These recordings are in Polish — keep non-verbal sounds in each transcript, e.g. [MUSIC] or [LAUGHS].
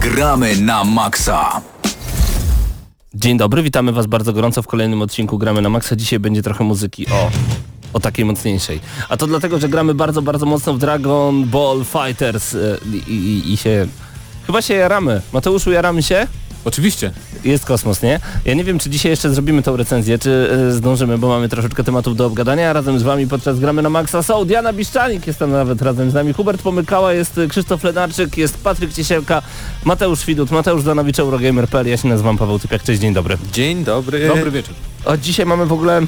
Gramy na maksa. Dzień dobry, witamy Was bardzo gorąco w kolejnym odcinku Gramy na Maxa. Dzisiaj będzie trochę muzyki o, o takiej mocniejszej. A to dlatego, że gramy bardzo, bardzo mocno w Dragon Ball Fighters e, i, i, i się... Chyba się jaramy. Mateuszu, jaramy się? Oczywiście. Jest kosmos, nie? Ja nie wiem, czy dzisiaj jeszcze zrobimy tą recenzję, czy e, zdążymy, bo mamy troszeczkę tematów do obgadania. Razem z Wami podczas Gramy na Maxa są Diana Biszczanik, jest tam nawet razem z nami, Hubert Pomykała, jest Krzysztof Lenarczyk, jest Patryk Ciesielka, Mateusz Widut, Mateusz Zanowicz, Eurogamer.pl, ja się nazywam Paweł Typiak, cześć, dzień dobry. Dzień dobry. Dobry wieczór. A dzisiaj mamy w ogóle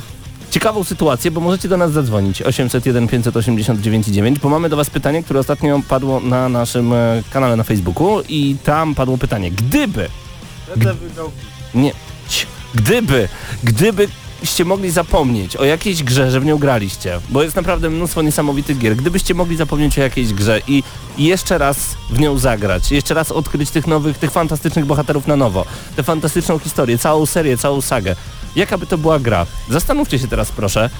ciekawą sytuację, bo możecie do nas zadzwonić 801 589 9, bo mamy do Was pytanie, które ostatnio padło na naszym e, kanale na Facebooku i tam padło pytanie, gdyby nie, gdyby, gdybyście mogli zapomnieć o jakiejś grze, że w nią graliście, bo jest naprawdę mnóstwo niesamowitych gier, gdybyście mogli zapomnieć o jakiejś grze i i jeszcze raz w nią zagrać, jeszcze raz odkryć tych nowych, tych fantastycznych bohaterów na nowo, tę fantastyczną historię, całą serię, całą sagę. Jaka by to była gra? Zastanówcie się teraz proszę.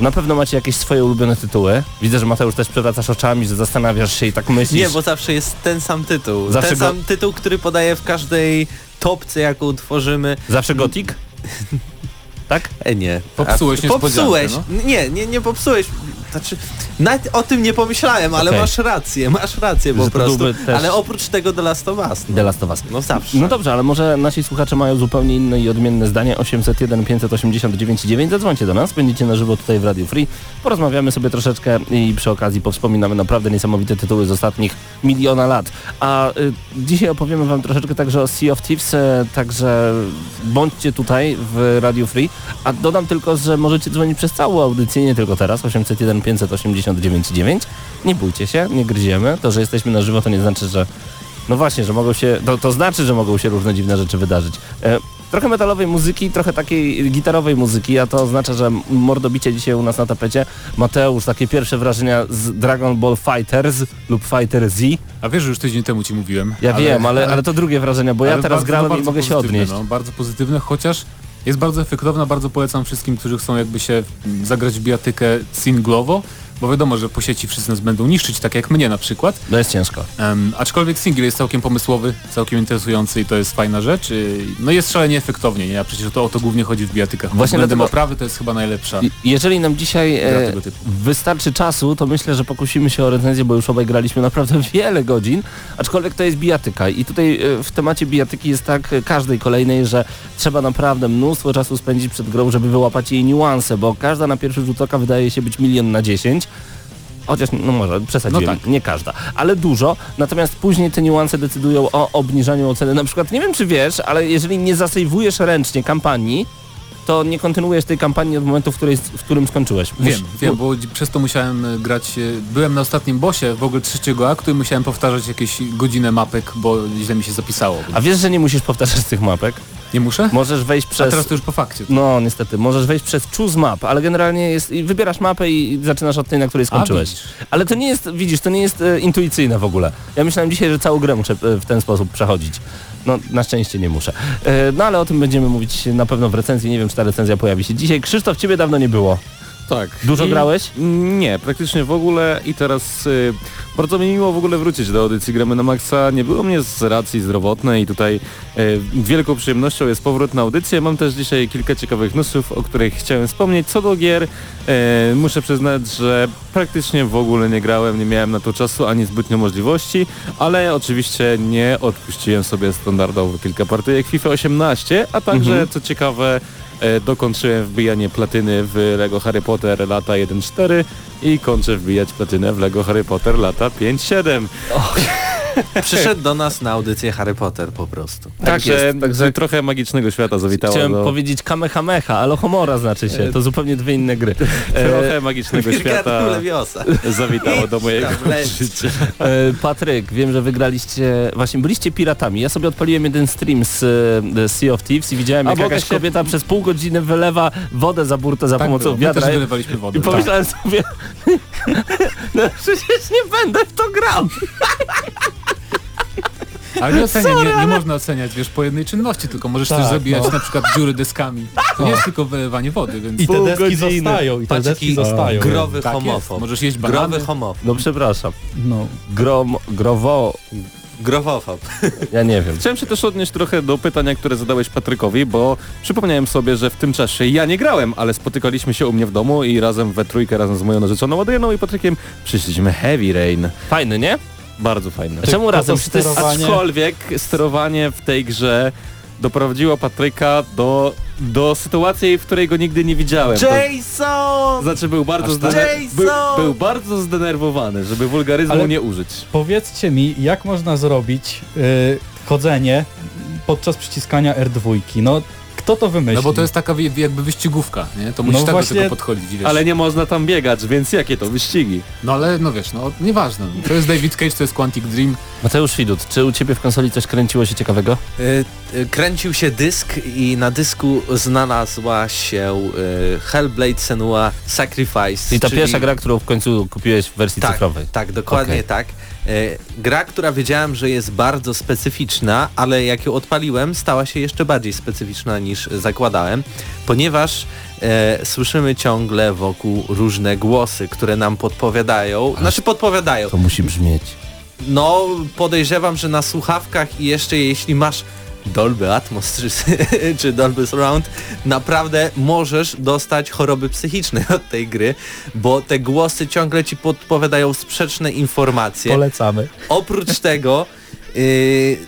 Na pewno macie jakieś swoje ulubione tytuły. Widzę, że Mateusz też przewracasz oczami, że zastanawiasz się i tak myślisz. Nie, bo zawsze jest ten sam tytuł. Zawsze ten go- sam tytuł, który podaje w każdej topce, jaką tworzymy. Zawsze Gothic? [LAUGHS] tak? E, nie. Popsułeś A, Popsułeś. niespodziankę, Nie, nie, nie popsułeś. Znaczy, nawet o tym nie pomyślałem, ale Okej. masz rację, masz rację po prostu. Ale oprócz tego The Last of Us. No, The Last of Us. no zawsze. No dobrze, ale może nasi słuchacze mają zupełnie inne i odmienne zdanie. 801 589 9. Zadzwońcie do nas, będziecie na żywo tutaj w Radio Free. Porozmawiamy sobie troszeczkę i przy okazji powspominamy naprawdę niesamowite tytuły z ostatnich miliona lat. A y, dzisiaj opowiemy wam troszeczkę także o Sea of Thieves, e, także bądźcie tutaj w Radio Free. A dodam tylko, że możecie dzwonić przez całą audycję, nie tylko teraz, 801 589 9. Nie bójcie się, nie gryziemy. To, że jesteśmy na żywo to nie znaczy, że no właśnie, że mogą się, to, to znaczy, że mogą się różne dziwne rzeczy wydarzyć. E, trochę metalowej muzyki, trochę takiej gitarowej muzyki, a to oznacza, że mordobicie dzisiaj u nas na tapecie. Mateusz, takie pierwsze wrażenia z Dragon Ball Fighters lub Fighter Z. A wiesz, że już tydzień temu ci mówiłem. Ja wiem, ale, ale to drugie wrażenia, bo ja ale teraz no i mogę się odnieść. No, bardzo pozytywne, chociaż jest bardzo efektowna, bardzo polecam wszystkim, którzy chcą jakby się zagrać w bijatykę singlowo, bo wiadomo, że po sieci wszyscy nas będą niszczyć, tak jak mnie na przykład. No jest ciężko. Em, aczkolwiek single jest całkiem pomysłowy, całkiem interesujący i to jest fajna rzecz. Yy, No jest szalenie efektownie, nie? A przecież o to, o to głównie chodzi w bijatykach. Właśnie Względem dlatego- oprawy to jest chyba najlepsza. Jeżeli nam dzisiaj e, wystarczy czasu, to myślę, że pokusimy się o recenzję, bo już obaj graliśmy naprawdę [LAUGHS] wiele godzin, aczkolwiek to jest bijatyka i tutaj e, w temacie bijatyki jest tak e, każdej kolejnej, że trzeba naprawdę mnóstwo czasu spędzić przed grą, żeby wyłapać jej niuanse, bo każda na pierwszy rzut oka wydaje się być milion na 10. Chociaż, no może przesadziłem, No tak. nie każda, ale dużo, natomiast później te niuanse decydują o obniżaniu oceny. Na przykład, nie wiem czy wiesz, ale jeżeli nie zasejwujesz ręcznie kampanii, to nie kontynuujesz tej kampanii od momentu, w, której, w którym skończyłeś. Wiem, Mus- wiem, bo przez to musiałem e, grać, e, byłem na ostatnim bosie w ogóle trzeciego aktu i musiałem powtarzać jakieś godzinę mapek, bo źle mi się zapisało. A wiesz, że nie musisz powtarzać tych mapek? Nie muszę? Możesz wejść A przez... teraz to już po fakcie. No niestety, możesz wejść przez choose map, ale generalnie jest... wybierasz mapę i zaczynasz od tej, na której skończyłeś. widzisz. ale to nie jest, widzisz, to nie jest e, intuicyjne w ogóle. Ja myślałem dzisiaj, że całą grę muszę e, w ten sposób przechodzić. No na szczęście nie muszę. E, no ale o tym będziemy mówić na pewno w recenzji. Nie wiem, czy ta recenzja pojawi się dzisiaj. Krzysztof, ciebie dawno nie było. Tak. Dużo I- grałeś? Nie, praktycznie w ogóle i teraz y, bardzo mi miło w ogóle wrócić do audycji Gramy na Maxa. Nie było mnie z racji zdrowotnej i tutaj y, wielką przyjemnością jest powrót na audycję. Mam też dzisiaj kilka ciekawych newsów, o których chciałem wspomnieć. Co do gier, y, muszę przyznać, że praktycznie w ogóle nie grałem, nie miałem na to czasu ani zbytnio możliwości, ale oczywiście nie odpuściłem sobie standardowo kilka partyjek FIFA 18, a także Mhm. co ciekawe dokończyłem wbijanie platyny w LEGO Harry Potter lata 1.4 i kończę wbijać platynę w LEGO Harry Potter lata 5.7. [LAUGHS] Przyszedł do nas na audycję Harry Potter po prostu. Także, jest, także- trochę magicznego świata zawitało Chciałem do... powiedzieć Kamehameha, ale Homora znaczy się. To zupełnie dwie inne gry. [LAUGHS] Trochę magicznego świata zawitało do mojego życia. E, Patryk, wiem, że wygraliście, właśnie byliście piratami. Ja sobie odpaliłem jeden stream z e, Sea of Thieves i widziałem, A jak mogę jakaś się- kobieta przez pół godziny wylewa wodę za burtę za Tak pomocą było. My też I- wylewaliśmy wodę. I pomyślałem sobie, [LAUGHS] no przecież nie będę w to grał. Ale nie oceniaj, nie, nie można oceniać, wiesz, po jednej czynności, tylko możesz Tak, też zabijać no. na przykład dziury deskami. To nie jest tylko wylewanie wody, więc I te Pół deski godziny. zostają, i te deski zostają. growy tak jest. homofob. Możesz jeść banany. Growy homofob. No przepraszam. No. Grom, growo, Grofofob. Ja nie wiem. Chciałem się też odnieść trochę do pytania, które zadałeś Patrykowi, bo przypomniałem sobie, że w tym czasie ja nie grałem, ale spotykaliśmy się u mnie w domu i razem we trójkę, razem z moją narzeczoną Adrianą i Patrykiem przyszliśmy Heavy Rain. Fajny, nie? Bardzo fajne. Czemu razem? sterowanie- Aczkolwiek sterowanie w tej grze doprowadziło Patryka do, do sytuacji, w której go nigdy nie widziałem. To- Jason! Znaczy był bardzo, tak? zdener- był, Jason! był bardzo zdenerwowany, żeby wulgaryzmu Ale- nie użyć. Powiedzcie mi, jak można zrobić y, chodzenie podczas przyciskania R2? No, kto to wymyślił? No bo to jest taka jakby wyścigówka, nie? To musisz No tak właśnie- do tego podchodzić, wiesz. Ale nie można tam biegać, więc jakie to wyścigi? No ale no wiesz, no nieważne. To jest David Cage, to jest Quantic Dream. Mateusz Widut, czy u ciebie w konsoli coś kręciło się ciekawego? Y, y, Kręcił się dysk i na dysku znalazła się y, Hellblade Senua Sacrifice. Czyli ta pierwsza gra, którą w końcu kupiłeś w wersji tak, cyfrowej. Tak, dokładnie Okej. tak. E, gra, która wiedziałem, że jest bardzo specyficzna, ale jak ją odpaliłem, stała się jeszcze bardziej specyficzna niż zakładałem, ponieważ e, słyszymy ciągle wokół różne głosy, które nam podpowiadają, znaczy podpowiadają. To musi brzmieć. No, podejrzewam, że na słuchawkach i jeszcze jeśli masz Dolby Atmos czy, [LAUGHS] czy Dolby Surround, naprawdę możesz dostać choroby psychiczne od tej gry, bo te głosy ciągle ci podpowiadają sprzeczne informacje. Polecamy. Oprócz [LAUGHS] tego yy,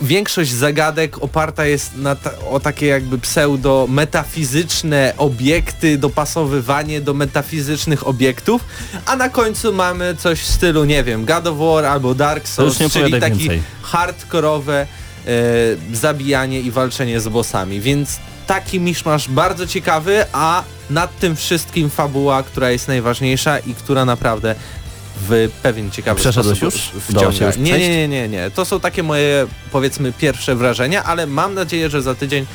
większość zagadek oparta jest na ta, o takie jakby pseudo metafizyczne obiekty, dopasowywanie do metafizycznych obiektów, a na końcu mamy coś w stylu, nie wiem, God of War albo Dark Souls, czyli opowiadaj taki więcej. hardkorowe zabijanie i walczenie z bossami, więc taki miszmasz bardzo ciekawy, a nad tym wszystkim fabuła, która jest najważniejsza i która naprawdę w pewien ciekawy Przeszedłeś sposób już? wciąga. Już nie, nie, nie, nie, nie. To są takie moje powiedzmy pierwsze wrażenia, ale mam nadzieję, że za tydzień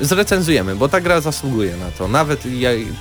zrecenzujemy, bo ta gra zasługuje na to, nawet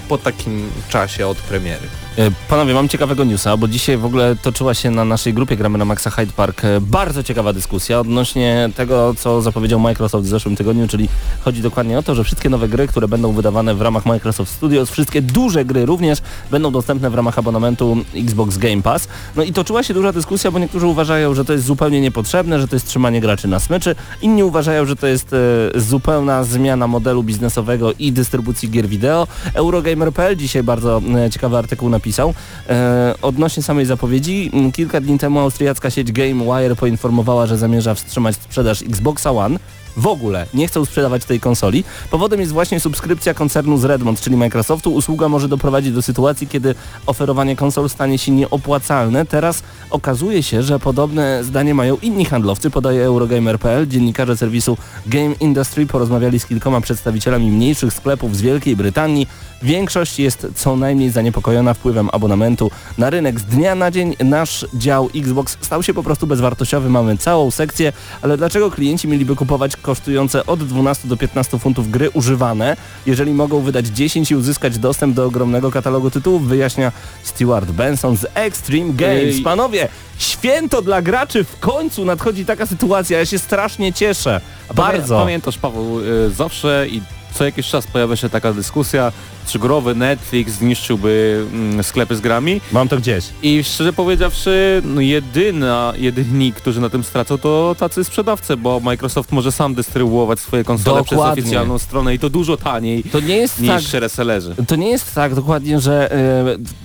po takim czasie od premiery. E, Panowie, mam ciekawego newsa, bo dzisiaj w ogóle toczyła się na naszej grupie Gramy na Maxa Hyde Park e, bardzo ciekawa dyskusja odnośnie tego, co zapowiedział Microsoft w zeszłym tygodniu, czyli chodzi dokładnie o to, że wszystkie nowe gry, które będą wydawane w ramach Microsoft Studios, wszystkie duże gry również będą dostępne w ramach abonamentu Xbox Game Pass. No i toczyła się duża dyskusja, bo niektórzy uważają, że to jest zupełnie niepotrzebne, że to jest trzymanie graczy na smyczy, inni uważają, że to jest e, zupełna zmiana modelu biznesowego i dystrybucji gier wideo. Eurogamer.pl dzisiaj bardzo e, ciekawy artykuł napisał. E, odnośnie samej zapowiedzi, kilka dni temu austriacka sieć GameWire poinformowała, że zamierza wstrzymać sprzedaż Xboxa One. W ogóle nie chcą sprzedawać tej konsoli. Powodem jest właśnie subskrypcja koncernu z Redmond, czyli Microsoftu. Usługa może doprowadzić do sytuacji, kiedy oferowanie konsol stanie się nieopłacalne. Teraz okazuje się, że podobne zdanie mają inni handlowcy, podaje Eurogamer.pl. Dziennikarze serwisu Game Industry porozmawiali z kilkoma przedstawicielami mniejszych sklepów z Wielkiej Brytanii. Większość jest co najmniej zaniepokojona wpływem abonamentu na rynek. Z dnia na dzień nasz dział Xbox stał się po prostu bezwartościowy. Mamy całą sekcję, ale dlaczego klienci mieliby kupować kosztujące od 12 do 15 funtów gry używane, jeżeli mogą wydać 10 i uzyskać dostęp do ogromnego katalogu tytułów, wyjaśnia Stuart Benson z Extreme Games. Ej. Panowie, święto dla graczy, w końcu nadchodzi taka sytuacja, ja się strasznie cieszę. Bardzo. Pamię, pamiętasz Paweł, y, zawsze i co jakiś czas pojawia się taka dyskusja, czy growy Netflix zniszczyłby mm, sklepy z grami Mam to gdzieś. i szczerze powiedziawszy, no jedyna, jedyni, którzy na tym stracą to tacy sprzedawcy, bo Microsoft może sam dystrybuować swoje konsole przez Dokładnie. oficjalną stronę i to dużo taniej To nie jest niż tak, resellerzy. To nie jest tak dokładnie, że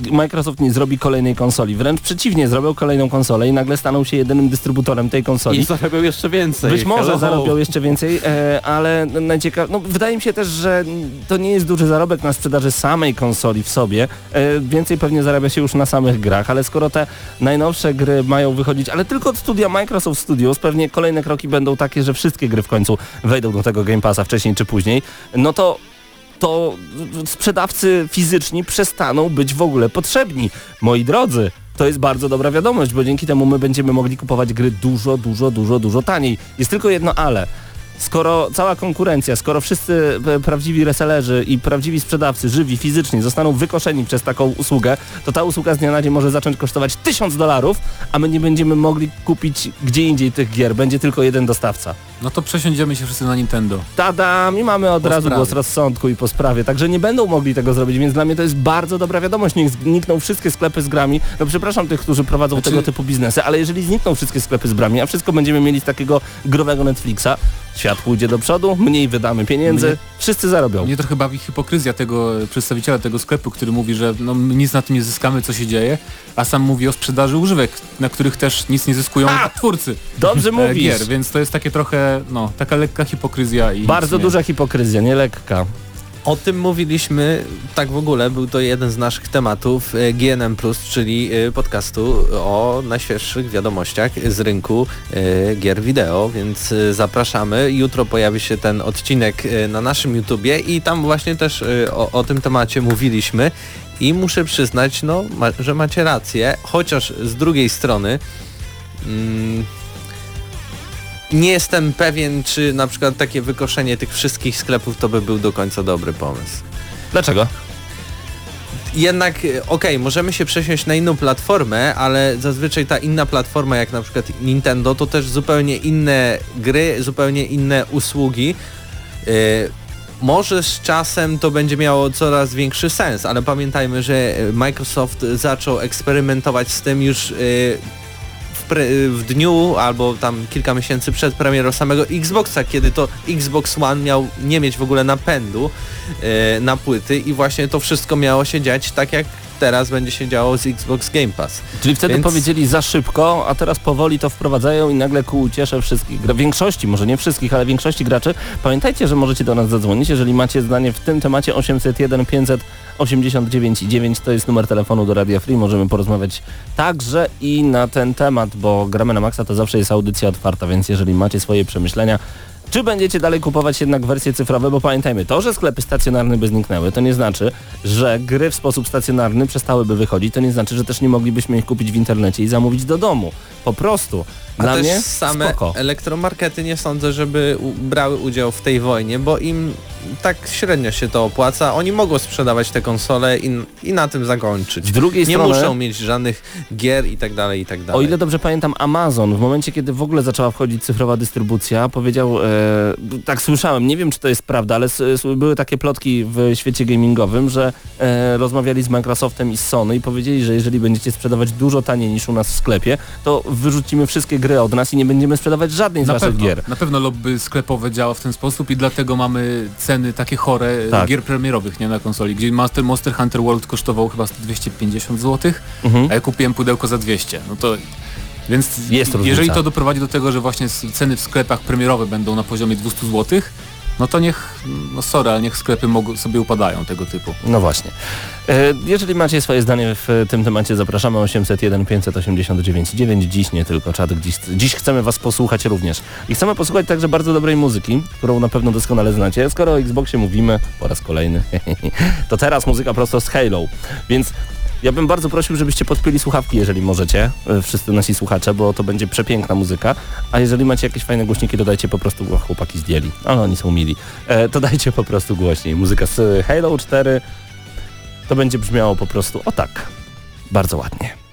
e, Microsoft nie zrobi kolejnej konsoli. Wręcz przeciwnie, zrobił kolejną konsolę i nagle staną się jedynym dystrybutorem tej konsoli. I zarabiał jeszcze więcej. Być może Hello. zarobią jeszcze więcej, e, ale najciekaw... no, wydaje mi się też, że to nie jest duży zarobek na sprzedaży samej konsoli w sobie. E, więcej pewnie zarabia się już na samych grach, ale skoro te najnowsze gry mają wychodzić, ale tylko od studia Microsoft Studios, pewnie kolejne kroki będą takie, że wszystkie gry w końcu wejdą do tego Game Passa wcześniej czy później, no to to sprzedawcy fizyczni przestaną być w ogóle potrzebni. Moi drodzy, to jest bardzo dobra wiadomość, bo dzięki temu my będziemy mogli kupować gry dużo, dużo, dużo, dużo taniej. Jest tylko jedno ale. Skoro cała konkurencja, skoro wszyscy e, prawdziwi resellerzy i prawdziwi sprzedawcy, żywi, fizyczni zostaną wykoszeni przez taką usługę, to ta usługa z dnia na dzień może zacząć kosztować 1000 dolarów, a my nie będziemy mogli kupić gdzie indziej tych gier. Będzie tylko jeden dostawca. No to przesiądziemy się wszyscy na Nintendo. Tada, i mamy od Po razu sprawie. głos rozsądku i po sprawie, także nie będą mogli tego zrobić, więc dla mnie to jest bardzo dobra wiadomość. Niech znikną wszystkie sklepy z grami. No przepraszam tych, którzy prowadzą Znaczy- tego typu biznesy, ale jeżeli znikną wszystkie sklepy z grami, a wszystko będziemy mieli z takiego growego Netflixa, świat pójdzie do przodu, mniej wydamy pieniędzy, Mnie- wszyscy zarobią. Mnie trochę bawi hipokryzja tego e, przedstawiciela tego sklepu, który mówi, że no, my nic na tym nie zyskamy, co się dzieje, a sam mówi o sprzedaży używek, na których też nic nie zyskują A! twórcy Dobrze e, mówisz. gier, więc to jest takie trochę, no, taka lekka hipokryzja i Bardzo duża hipokryzja, nie lekka. O tym mówiliśmy, tak w ogóle, był to jeden z naszych tematów e, GNM+, czyli e, podcastu o najświeższych wiadomościach z rynku e, gier wideo, więc zapraszamy. Jutro pojawi się ten odcinek na naszym YouTubie i tam właśnie też o, o tym temacie mówiliśmy i muszę przyznać, no, ma, że macie rację, chociaż z drugiej strony mm, nie jestem pewien, czy na przykład takie wykoszenie tych wszystkich sklepów to by był do końca dobry pomysł. Dlaczego? Jednak, e, okej, możemy się przesiąść na inną platformę, ale zazwyczaj ta inna platforma, jak na przykład Nintendo, to też zupełnie inne gry, zupełnie inne usługi. E, może z czasem to będzie miało coraz większy sens, ale pamiętajmy, że Microsoft zaczął eksperymentować z tym już e, w, w dniu albo tam kilka miesięcy przed premierą samego Xboxa, kiedy to Xbox One miał nie mieć w ogóle napędu e, na płyty i właśnie to wszystko miało się dziać tak jak teraz będzie się działo z Xbox Game Pass. Czyli wtedy Więc- powiedzieli za szybko, a teraz powoli to wprowadzają i nagle ku uciesze wszystkich, większości, może nie wszystkich, ale większości graczy. Pamiętajcie, że możecie do nas zadzwonić, jeżeli macie zdanie w tym temacie 801 589 9 to jest numer telefonu do Radia Free, możemy porozmawiać także i na ten temat, bo gramy na maksa to zawsze jest audycja otwarta, więc jeżeli macie swoje przemyślenia, czy będziecie dalej kupować jednak wersje cyfrowe, bo pamiętajmy, to, że sklepy stacjonarne by zniknęły, to nie znaczy, że gry w sposób stacjonarny przestałyby wychodzić, to nie znaczy, że też nie moglibyśmy ich kupić w internecie i zamówić do domu. Po prostu. A Dla też mnie same spoko. elektromarkety nie sądzę, żeby brały udział w tej wojnie, bo im tak średnio się to opłaca. Oni mogą sprzedawać te konsole i, i na tym zakończyć. Z drugiej nie strony, muszą mieć żadnych gier i tak dalej, i tak dalej. o ile dobrze pamiętam, Amazon w momencie, kiedy w ogóle zaczęła wchodzić cyfrowa dystrybucja, powiedział, e, tak słyszałem, nie wiem czy to jest prawda, ale były takie plotki w świecie gamingowym, że e, rozmawiali z Microsoftem i z Sony i powiedzieli, że jeżeli będziecie sprzedawać dużo taniej niż u nas w sklepie, to wyrzucimy wszystkie gry od nas i nie będziemy sprzedawać żadnej z Na pewno, gier. na pewno lobby sklepowe działa w ten sposób i dlatego mamy ceny takie chore e, Tak. gier premierowych nie na konsoli, gdzie Master Monster Hunter World kosztował chyba 250 zł, Mhm. a ja kupiłem pudełko za 200. No to więc jeżeli to doprowadzi do tego, że właśnie ceny w sklepach premierowe będą na poziomie 200 zł, no to niech, no sorry, ale niech sklepy mogą, sobie upadają tego typu. No właśnie. E, Jeżeli macie swoje zdanie w tym temacie, zapraszamy 801 589 9. Dziś nie tylko czat, dziś, dziś chcemy Was posłuchać również. I chcemy posłuchać także bardzo dobrej muzyki, którą na pewno doskonale znacie. Skoro o Xboxie mówimy po raz kolejny, [LAUGHS] to teraz muzyka prosto z Halo. Więc ja bym bardzo prosił, żebyście podpięli słuchawki, jeżeli możecie, e, wszyscy nasi słuchacze, bo to będzie przepiękna muzyka. A jeżeli macie jakieś fajne głośniki, to dajcie po prostu, o, chłopaki zdjęli, ale oni są mili, e, to dajcie po prostu głośniej. Muzyka z Halo 4 to będzie brzmiało po prostu o tak. Bardzo ładnie.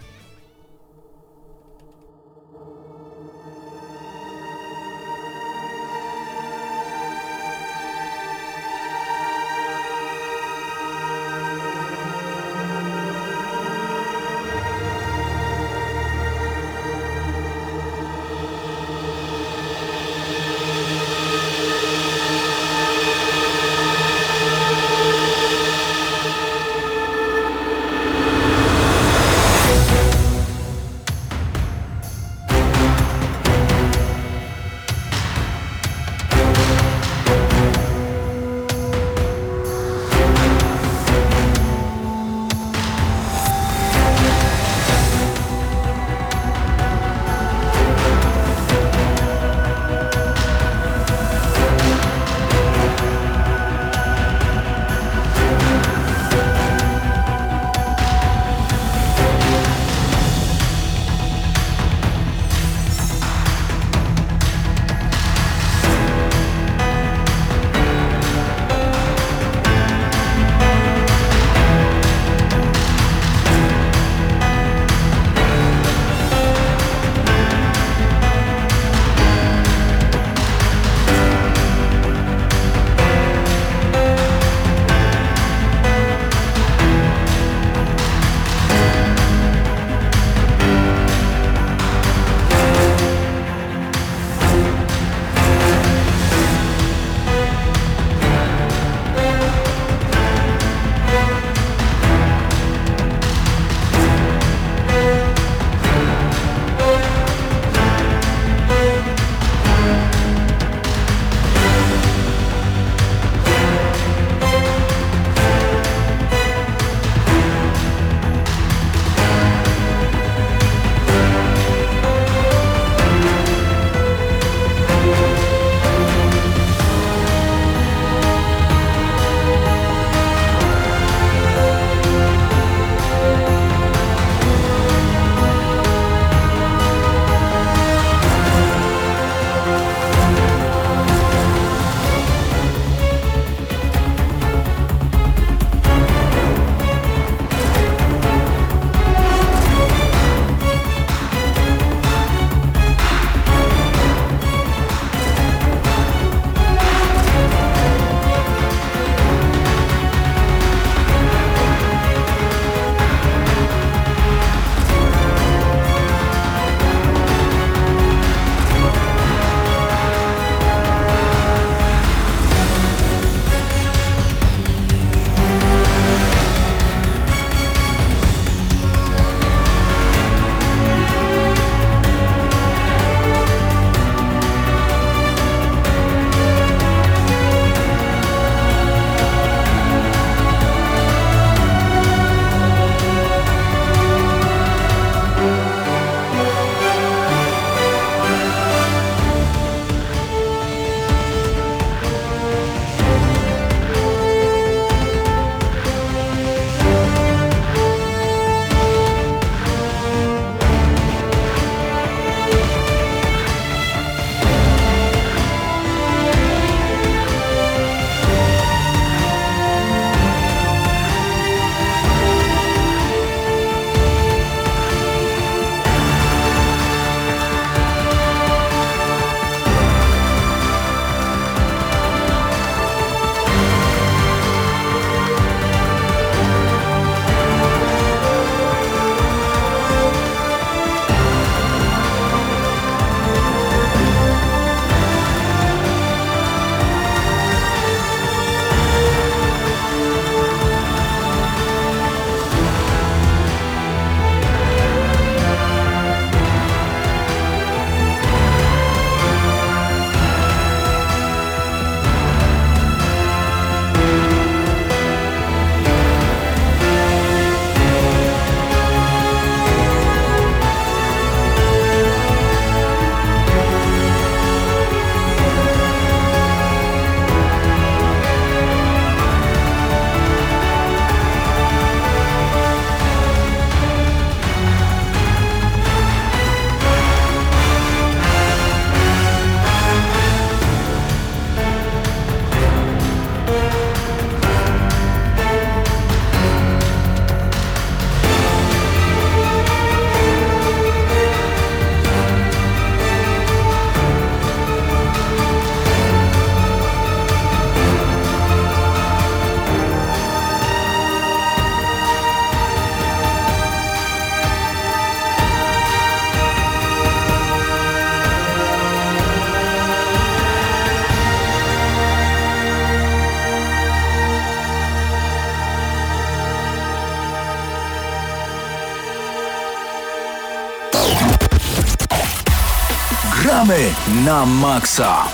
Na maksa.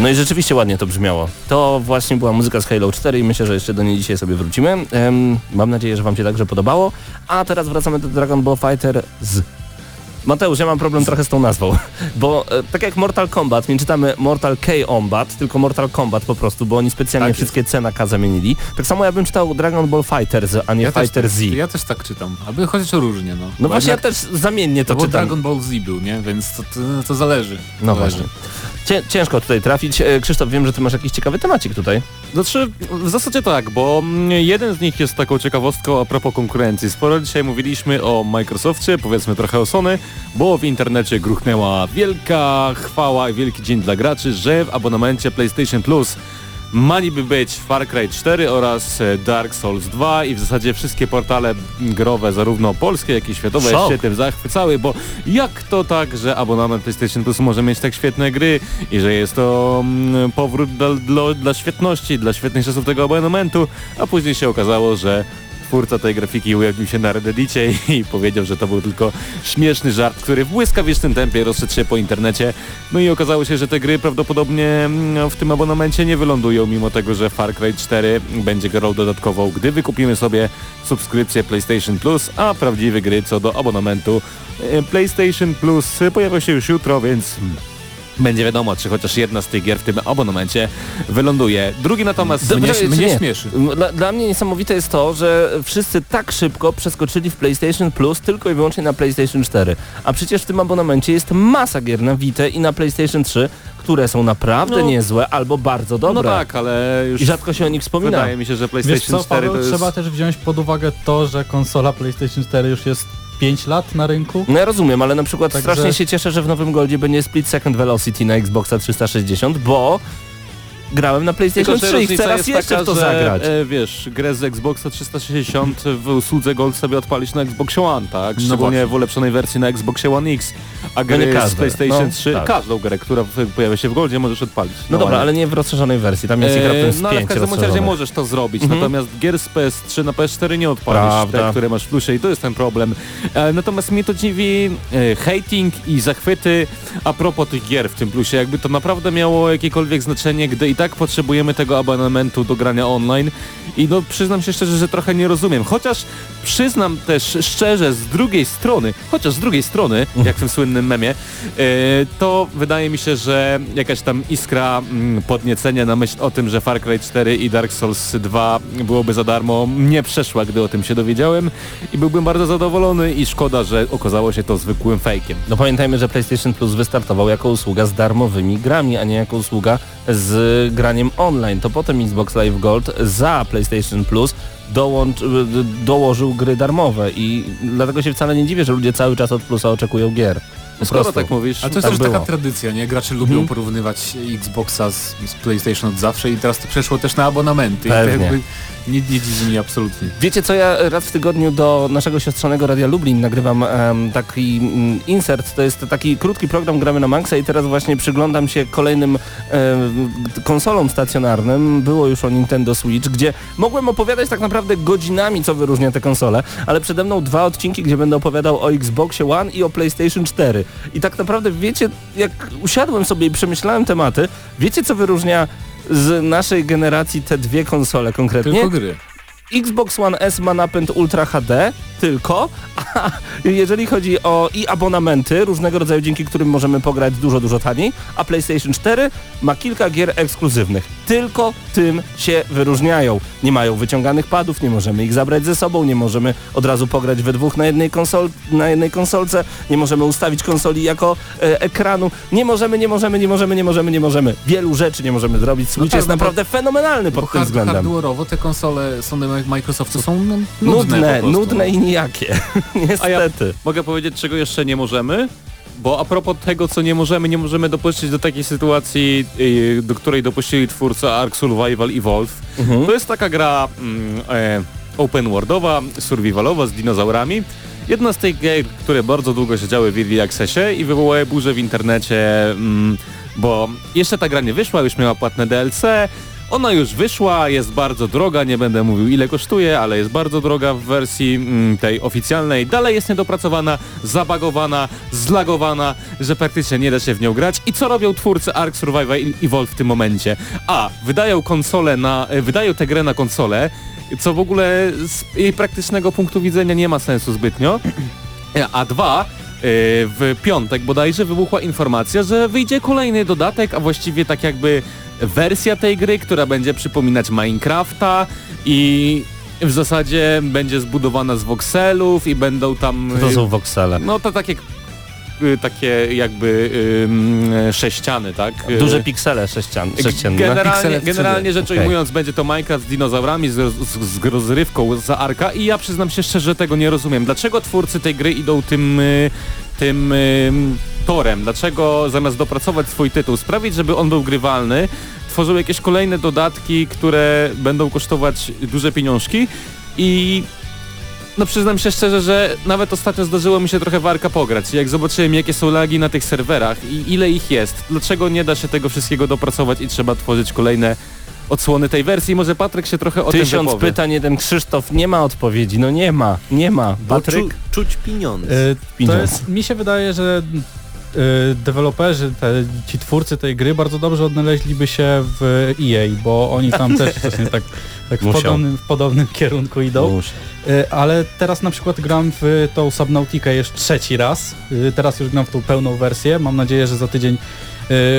No i rzeczywiście ładnie to brzmiało. To właśnie była muzyka z Halo 4 i myślę, że jeszcze do niej dzisiaj sobie wrócimy. Em, mam nadzieję, że wam się także podobało. A teraz wracamy do Dragon Ball Fighter z... Mateusz, ja mam problem trochę z tą nazwą, [LAUGHS] bo e, tak jak Mortal Kombat, nie czytamy Mortal Kombat, tylko Mortal Kombat po prostu, bo oni specjalnie Tak wszystkie C na K zamienili. Tak samo ja bym czytał Dragon Ball Fighters, a nie Ja też, Fighter tak, Z. ja też tak czytam, aby chociaż różnie, no. No właśnie ja też zamiennie to to czytam. Dragon Ball Z był, nie? Więc to, to, to zależy. No zależy. właśnie. Cię, ciężko tutaj trafić. E, Krzysztof, wiem, że ty masz jakiś ciekawy temacik tutaj. Znaczy, w zasadzie tak, bo mm, jeden z nich jest taką ciekawostką a propos konkurencji. Sporo dzisiaj mówiliśmy o Microsoftie, powiedzmy trochę o Sony, bo w internecie gruchnęła wielka chwała i wielki dzień dla graczy, że w abonamencie PlayStation Plus Maliby być Far Cry 4 oraz e, Dark Souls 2 i w zasadzie wszystkie portale growe, zarówno polskie, jak i światowe Szok. się tym zachwycały, bo jak to tak, że abonament PlayStation Plus może mieć tak świetne gry i że jest to mm, powrót dla, dla, dla świetności, dla świetnych czasów tego abonamentu, a później się okazało, że twórca tej grafiki ujawnił się na Reddicie i powiedział, że to był tylko śmieszny żart, który w błyskawicznym tempie rozszedł się po internecie. No i okazało się, że te gry prawdopodobnie mm, w tym abonamencie nie wylądują, mimo tego, że Far Cry 4 będzie grą dodatkową, gdy wykupimy sobie subskrypcję PlayStation Plus, a prawdziwe gry co do abonamentu e, PlayStation Plus pojawią się już jutro, więc będzie wiadomo, czy chociaż jedna z tych gier w tym abonamencie wyląduje. Drugi natomiast... Dobrze, Mnie, mnie nie? śmieszy. Dla, dla mnie niesamowite jest to, że wszyscy tak szybko przeskoczyli w PlayStation Plus tylko i wyłącznie na PlayStation 4. A przecież w tym abonamencie jest masa gier na Vita i na PlayStation 3, które są naprawdę No. niezłe albo bardzo dobre. No tak, ale już I rzadko się o nich wspomina. wydaje mi się, że Wiesz PlayStation co, 4 Paweł, to jest... trzeba też wziąć pod uwagę to, że konsola PlayStation 4 już jest 5 lat na rynku. No ja rozumiem, ale na przykład Także- strasznie się cieszę, że w nowym Goldzie będzie Split Second Velocity na Xboxa 360, bo grałem na PlayStation Tylko, że 3 i chcę raz jeszcze taka, w to że, zagrać. E, wiesz, grę z Xboxa 360 w usłudze Gold sobie odpalić na Xboxie One, tak? Szczególnie właśnie. w ulepszonej wersji na Xboxie One X. A No gry nie z. PlayStation No, 3, tak. każdą grę, która pojawia się w Goldzie możesz odpalić. No dobra, One. ale nie w rozszerzonej wersji, tam jest ich raptem E, z no ale w 5 każdym razie możesz to zrobić, Mhm. natomiast gier z PS3 na PS4 nie odpalisz, Prawda. te, które masz w plusie i to jest ten problem. E, natomiast mnie to dziwi e, hating i zachwyty a propos tych gier w tym plusie, jakby to naprawdę miało jakiekolwiek znaczenie, gdy i tak potrzebujemy tego abonamentu do grania online i no przyznam się szczerze, że trochę nie rozumiem, chociaż przyznam też szczerze z drugiej strony, chociaż z drugiej strony, jak w tym słynnym memie, e, to wydaje mi się, że jakaś tam iskra mm, podniecenia na myśl o tym, że Far Cry 4 i Dark Souls 2 byłoby za darmo, nie przeszła, gdy o tym się dowiedziałem i byłbym bardzo zadowolony i szkoda, że okazało się to zwykłym fejkiem. No pamiętajmy, że PlayStation Plus wystartował jako usługa z darmowymi grami, a nie jako usługa z graniem online. To potem Xbox Live Gold za PlayStation Plus dołącz, dołożył gry darmowe i dlatego się wcale nie dziwię, że ludzie cały czas od Plusa oczekują gier. Po Skoro prostu. tak mówisz, Ale to jest tak też było. taka tradycja, nie? Gracze lubią Mhm. porównywać Xboxa z, z PlayStation od zawsze i teraz to przeszło też na abonamenty. I to Pewnie. Nie, nie dziwi mnie absolutnie. Wiecie co, ja raz w tygodniu do naszego siostrzanego Radia Lublin nagrywam em, taki mm, insert, to jest taki krótki program Gramy na Maxa i teraz właśnie przyglądam się kolejnym em, konsolom stacjonarnym, było już o Nintendo Switch, gdzie mogłem opowiadać tak naprawdę godzinami, co wyróżnia te konsole, ale przede mną dwa odcinki, gdzie będę opowiadał o Xboxie One i o PlayStation 4. I tak naprawdę wiecie, jak usiadłem sobie i przemyślałem tematy, wiecie co wyróżnia z naszej generacji te dwie konsole konkretnie? Tylko gry. Xbox One S ma napęd Ultra HD tylko, [LAUGHS] a jeżeli chodzi o i abonamenty różnego rodzaju, dzięki którym możemy pograć dużo, dużo taniej, a PlayStation 4 ma kilka gier ekskluzywnych. Tylko tym się wyróżniają. Nie mają wyciąganych padów, nie możemy ich zabrać ze sobą, nie możemy od razu pograć we dwóch na jednej, konsol, na jednej konsolce, nie możemy ustawić konsoli jako e, ekranu, nie możemy, nie możemy, nie możemy, nie możemy, nie możemy. Wielu rzeczy nie możemy zrobić. Switch tak, jest no naprawdę fenomenalny pod tym hard, względem. hardware'owo te konsole Sony Microsoftu są no, nudne, Nudne, nudne i nijakie. [LAUGHS] Niestety. Mogę powiedzieć, czego jeszcze nie możemy? Bo a propos tego, co nie możemy, nie możemy dopuścić do takiej sytuacji, yy, do której dopuścili twórcy Ark Survival Evolve. Mhm. To jest taka gra mm, e, open worldowa, survivalowa z dinozaurami. Jedna z tych gier, które bardzo długo siedziały w Early Accessie i wywołały burzę w internecie, mm, bo jeszcze ta gra nie wyszła, już miała płatne DLC. Ona już wyszła, jest bardzo droga, nie będę mówił ile kosztuje, ale jest bardzo droga w wersji mm, tej oficjalnej. Dalej jest niedopracowana, zabagowana, zlagowana, że praktycznie nie da się w nią grać. I co robią twórcy Ark Survival Evolve w tym momencie? A, wydają konsolę na, e, wydają tę grę na konsolę, co w ogóle z jej praktycznego punktu widzenia nie ma sensu zbytnio. [CLEARS THROAT] A dwa, w piątek bodajże wybuchła informacja, że wyjdzie kolejny dodatek, a właściwie tak jakby wersja tej gry, która będzie przypominać Minecrafta i w zasadzie będzie zbudowana z wokselów i będą tam... To są voxele. No to takie y, takie jakby ym, sześciany, tak? Y, Duże piksele sześcian, sześcienne. Generalnie, Piksele w 3D. generalnie rzecz Okej. ujmując, będzie to Minecraft z dinozaurami, z, z, z rozrywką za Arka i ja przyznam się szczerze, że tego nie rozumiem. Dlaczego twórcy tej gry idą tym, y, tym y, torem? Dlaczego zamiast dopracować swój tytuł, sprawić, żeby on był grywalny, tworzą jakieś kolejne dodatki, które będą kosztować duże pieniążki i no przyznam się szczerze, że nawet ostatnio zdarzyło mi się trochę w Arka pograć. Jak zobaczyłem jakie są lagi na tych serwerach i ile ich jest, dlaczego nie da się tego wszystkiego dopracować i trzeba tworzyć kolejne odsłony tej wersji. Może Patryk się trochę o tym Tysiąc wypowie. pytań, jeden Krzysztof, nie ma odpowiedzi, no nie ma, nie ma. Bo Patryk, czu, czuć pieniądze. Y, To jest, mi się wydaje, że deweloperzy, te, ci twórcy tej gry bardzo dobrze odnaleźliby się w EA, bo oni tam [LAUGHS] też właśnie tak, tak w, podobnym, w podobnym kierunku idą. Muszę. Y, Ale teraz na przykład gram w tą Subnautikę jeszcze trzeci raz. Y, Teraz już gram w tą pełną wersję. Mam nadzieję, że za tydzień y,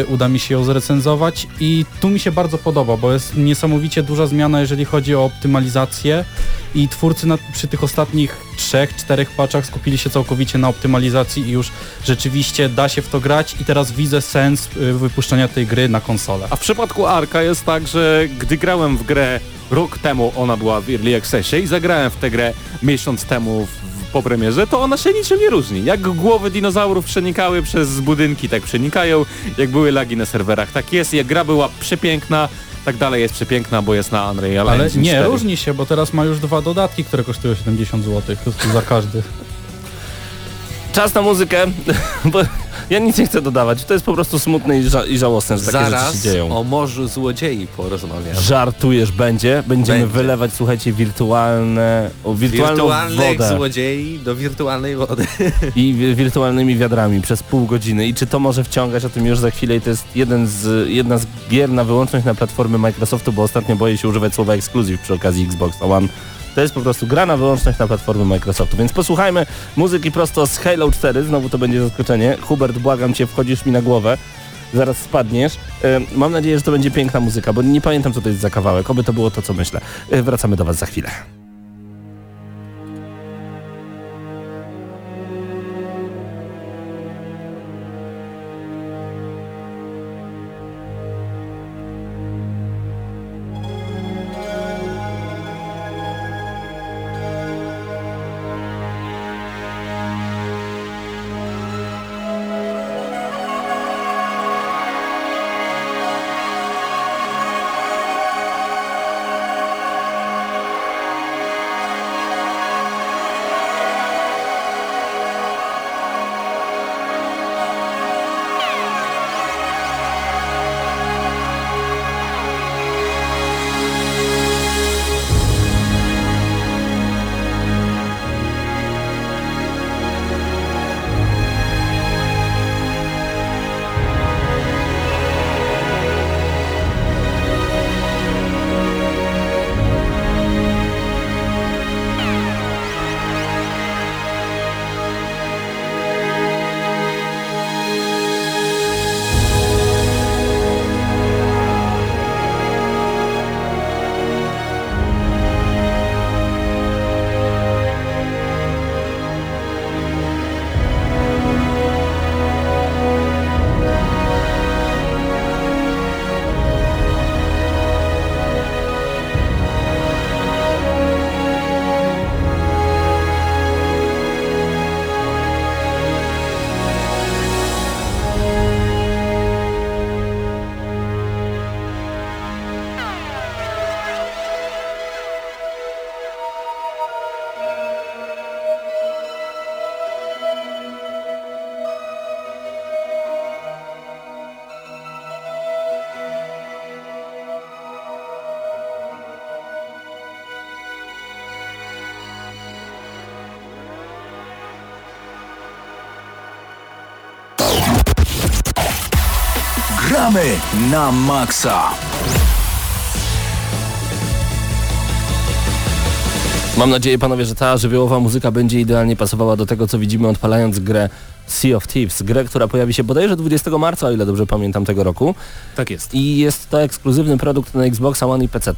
uda mi się ją zrecenzować i tu mi się bardzo podoba, bo jest niesamowicie duża zmiana, jeżeli chodzi o optymalizację i twórcy na, przy tych ostatnich trzech, czterech patchach skupili się całkowicie na optymalizacji i już rzeczywiście da się w to grać i teraz widzę sens y, wypuszczenia tej gry na konsolę. A w przypadku Arka jest tak, że gdy grałem w grę rok temu, ona była w Early Accessie i zagrałem w tę grę miesiąc temu w, po premierze, to ona się niczym nie różni. Jak głowy dinozaurów przenikały przez budynki, tak przenikają. Jak były lagi na serwerach, tak jest. Jak gra była przepiękna, tak dalej jest przepiękna, bo jest na Unreal Ale Engine nie, 4. różni się, bo teraz ma już dwa dodatki, które kosztują 70 zł za każdy. [LAUGHS] Czas na muzykę, [LAUGHS] bo ja nic nie chcę dodawać. To jest po prostu smutne i, ża i żałosne, że takie rzeczy się dzieją. o morzu złodziei porozmawiamy. Żartujesz, będzie? Będziemy Będzie. wylewać, słuchajcie, wirtualne, o, wirtualną Wirtualnych wodę złodziei do wirtualnej wody. i [LAUGHS] wi- wirtualnymi wiadrami przez pół godziny. I czy to może wciągać, o tym już za chwilę. I to jest jeden z, jedna z gier na wyłączność na platformy Microsoftu, bo ostatnio boję się używać słowa ekskluzyw przy okazji Xbox One. To jest po prostu gra na wyłączność na platformy Microsoftu. Więc posłuchajmy muzyki prosto z Halo 4. Znowu to będzie zaskoczenie. Hubert, błagam cię, wchodzisz mi na głowę. Zaraz spadniesz. Mam nadzieję, że to będzie piękna muzyka, bo nie pamiętam, co to jest za kawałek. Oby to było to, co myślę. E, Wracamy do Was za chwilę. Na maksa. Mam nadzieję, panowie, że ta żywiołowa muzyka będzie idealnie pasowała do tego, co widzimy odpalając grę Sea of Thieves. Grę, która pojawi się bodajże 20 marca, o ile dobrze pamiętam tego roku. Tak jest. I jest to ekskluzywny produkt na Xboxa One i PC.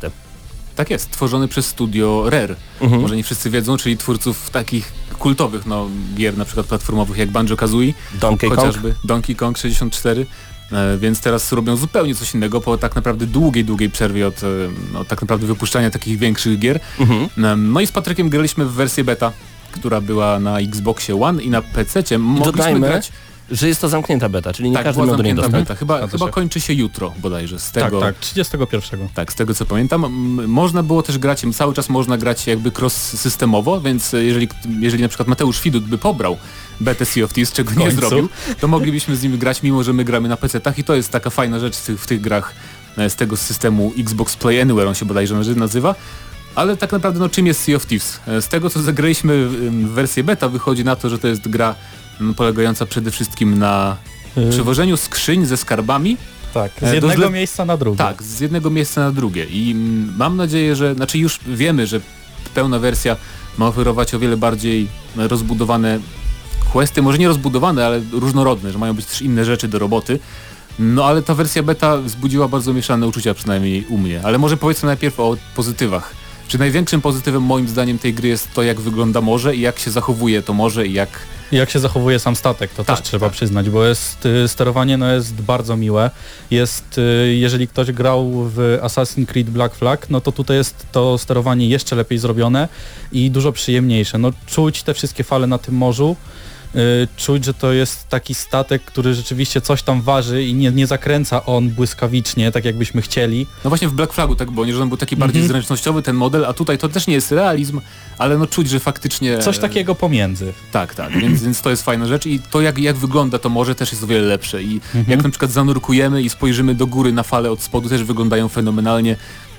Tak jest, tworzony przez studio Rare. Mhm. Może nie wszyscy wiedzą, czyli twórców takich kultowych no, gier, na przykład platformowych jak Banjo-Kazooie, Donkey Kong. chociażby Donkey Kong 64. E, więc teraz robią zupełnie coś innego po tak naprawdę długiej, długiej przerwie od e, no, tak naprawdę wypuszczania takich większych gier. Mhm. E, No i z Patrykiem graliśmy w wersję beta, która była na Xboxie One i na PC. Mogliśmy Dodajmy, grać. Że jest to zamknięta beta, czyli nie Tak, każdy miał do niej zamknięta dostęp. beta. Chyba, Zgadza chyba się. kończy się jutro bodajże. Z Tak, tego, tak, 31. Tak, z tego co pamiętam, można było też grać, cały czas można grać jakby cross-systemowo, więc jeżeli, jeżeli na przykład Mateusz Widut by pobrał betę Sea of Thieves, czego nie zrobił, to moglibyśmy z nim grać, mimo że my gramy na PC-tach i to jest taka fajna rzecz w tych, w tych grach e, z tego systemu Xbox Play Anywhere, on się bodajże nazywa. Ale tak naprawdę no czym jest Sea of Thieves? E, Z tego co zagraliśmy w wersję beta wychodzi na to, że to jest gra polegająca przede wszystkim na Yy, przewożeniu skrzyń ze skarbami tak, e, z jednego zle- miejsca na drugie. tak, z jednego miejsca na drugie i mam nadzieję, że, znaczy już wiemy, że pełna wersja ma oferować o wiele bardziej rozbudowane questy, może nie rozbudowane, ale różnorodne, że mają być też inne rzeczy do roboty. No ale ta wersja beta wzbudziła bardzo mieszane uczucia, przynajmniej u mnie. Ale może powiedzmy najpierw o pozytywach. Czy największym pozytywem moim zdaniem tej gry jest to, jak wygląda morze i jak się zachowuje to morze i jak... Jak się zachowuje sam statek, to Tak, też trzeba tak. przyznać, bo jest y, sterowanie no jest bardzo miłe. Jest, y, jeżeli ktoś grał w Assassin's Creed Black Flag, no to tutaj jest to sterowanie jeszcze lepiej zrobione i dużo przyjemniejsze. No czuć te wszystkie fale na tym morzu, czuć, że to jest taki statek, który rzeczywiście coś tam waży i nie, nie zakręca on błyskawicznie, tak jakbyśmy chcieli. No właśnie w Black Flagu tak było, nie, że on był taki bardziej Mhm. zręcznościowy ten model, a tutaj to też nie jest realizm, ale no czuć, że faktycznie... Coś takiego pomiędzy. Tak, tak, więc, więc to jest fajna rzecz i to jak, jak wygląda to morze też jest o wiele lepsze i Mhm. jak na przykład zanurkujemy i spojrzymy do góry na fale od spodu też wyglądają fenomenalnie.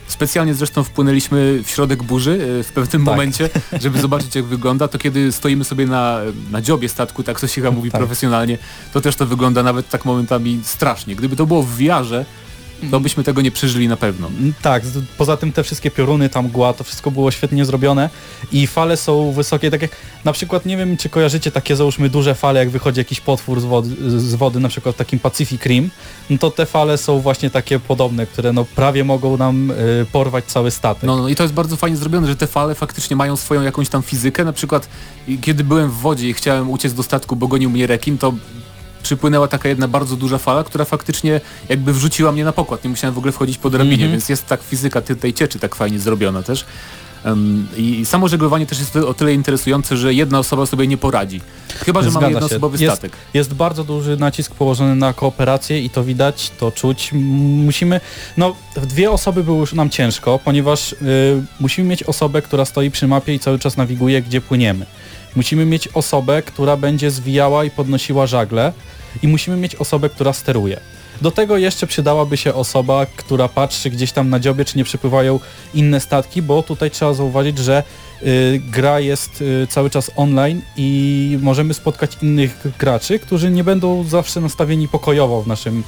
Specjalnie zresztą wpłynęliśmy w środek burzy e, w pewnym Tak. momencie, żeby zobaczyć jak wygląda, to kiedy stoimy sobie na, na dziobie statku, tak to się [LAUGHS] mówi Tak. profesjonalnie, to też to wygląda nawet tak momentami strasznie. Gdyby to było w wiarze, to byśmy tego nie przeżyli na pewno. Mm, Tak, poza tym te wszystkie pioruny, tam mgła, to wszystko było świetnie zrobione i fale są wysokie, tak jak na przykład, nie wiem czy kojarzycie takie załóżmy duże fale, jak wychodzi jakiś potwór z wody, z wody na przykład w takim Pacific Rim, no to te fale są właśnie takie podobne, które no prawie mogą nam y, porwać cały statek. No, no i to jest bardzo fajnie zrobione, że te fale faktycznie mają swoją jakąś tam fizykę. Na przykład kiedy byłem w wodzie i chciałem uciec do statku, bo gonił mnie rekin, to przypłynęła taka jedna bardzo duża fala, która faktycznie jakby wrzuciła mnie na pokład. Nie musiałem w ogóle wchodzić po drabinie, Mhm. więc jest tak fizyka tej cieczy tak fajnie zrobiona też. Em, I samo żeglowanie też jest o tyle interesujące, że jedna osoba sobie nie poradzi. Chyba, że mamy Zgadza się. jednoosobowy Jest- statek. Jest bardzo duży nacisk położony na kooperację i to widać, to czuć. Musimy, no w dwie osoby było już nam ciężko, ponieważ y, musimy mieć osobę, która stoi przy mapie i cały czas nawiguje, gdzie płyniemy. Musimy mieć osobę, która będzie zwijała i podnosiła żagle i musimy mieć osobę, która steruje. Do tego jeszcze przydałaby się osoba, która patrzy gdzieś tam na dziobie, czy nie przypływają inne statki, bo tutaj trzeba zauważyć, że y, gra jest y, cały czas online i możemy spotkać innych graczy, którzy nie będą zawsze nastawieni pokojowo w naszym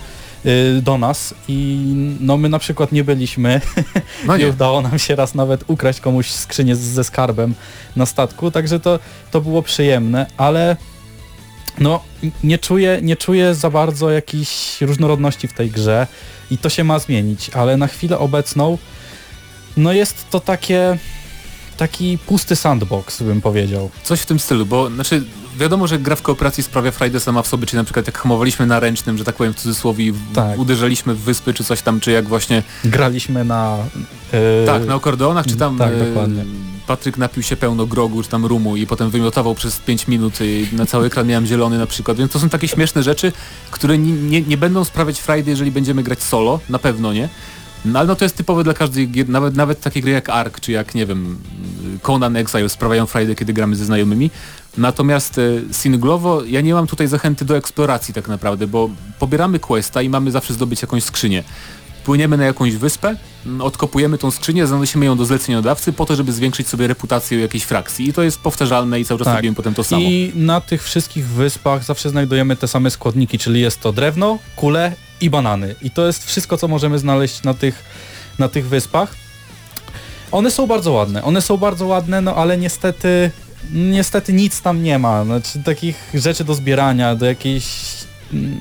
do nas i no my na przykład nie byliśmy. [LAUGHS] No nie. udało nam się raz nawet ukraść komuś skrzynię ze skarbem na statku, także to, to było przyjemne, ale no nie czuję, nie czuję za bardzo jakiejś różnorodności w tej grze i to się ma zmienić, ale na chwilę obecną no jest to takie taki pusty sandbox bym powiedział. Coś w tym stylu, bo znaczy wiadomo, że gra w kooperacji sprawia frajdę sama w sobie, czyli na przykład jak hamowaliśmy na ręcznym, że tak powiem w cudzysłowie, Tak. uderzaliśmy w wyspy czy coś tam, czy jak właśnie Graliśmy na... yy, Tak, na akordeonach, czy tam tak, e, dokładnie. Patryk napił się pełno grogu, czy tam rumu i potem wymiotował przez 5 minut i na cały ekran miałem zielony na przykład, więc to są takie śmieszne rzeczy, które nie, nie, nie będą sprawiać frajdy, jeżeli będziemy grać solo, na pewno nie. No ale no to jest typowe dla każdej gier, nawet, nawet takie gry jak Ark, czy jak, nie wiem, Conan Exile sprawiają frajdę, kiedy gramy ze znajomymi. Natomiast e, singlowo ja nie mam tutaj zachęty do eksploracji tak naprawdę, bo pobieramy questa i mamy zawsze zdobyć jakąś skrzynię. Płyniemy na jakąś wyspę, odkopujemy tą skrzynię, zanosimy ją do zleceniodawcy po to, żeby zwiększyć sobie reputację jakiejś frakcji. I to jest powtarzalne i cały czas Tak. robimy potem to samo. I na tych wszystkich wyspach zawsze znajdujemy te same składniki, czyli jest to drewno, kule i banany. I to jest wszystko, co możemy znaleźć na tych, na tych wyspach. One są bardzo ładne, one są bardzo ładne, no ale niestety, niestety nic tam nie ma. Znaczy takich rzeczy do zbierania, do jakiejś mm,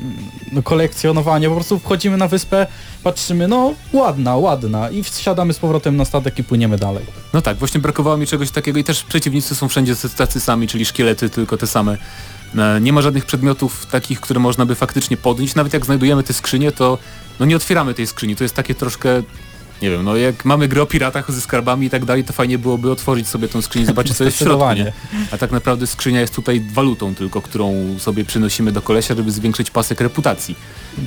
no, kolekcjonowania. Po prostu wchodzimy na wyspę, patrzymy, no ładna, ładna i wsiadamy z powrotem na statek i płyniemy dalej. No tak, właśnie brakowało mi czegoś takiego i też przeciwnicy są wszędzie tacy sami, czyli szkielety, tylko te same. E, Nie ma żadnych przedmiotów takich, które można by faktycznie podnieść. Nawet jak znajdujemy te skrzynie, to no nie otwieramy tej skrzyni. To jest takie troszkę, nie wiem, no jak mamy grę o piratach ze skarbami i tak dalej, to fajnie byłoby otworzyć sobie tą skrzynię i zobaczyć co jest w środku, nie? A tak naprawdę skrzynia jest tutaj walutą tylko, którą sobie przynosimy do kolesia, żeby zwiększyć pasek reputacji.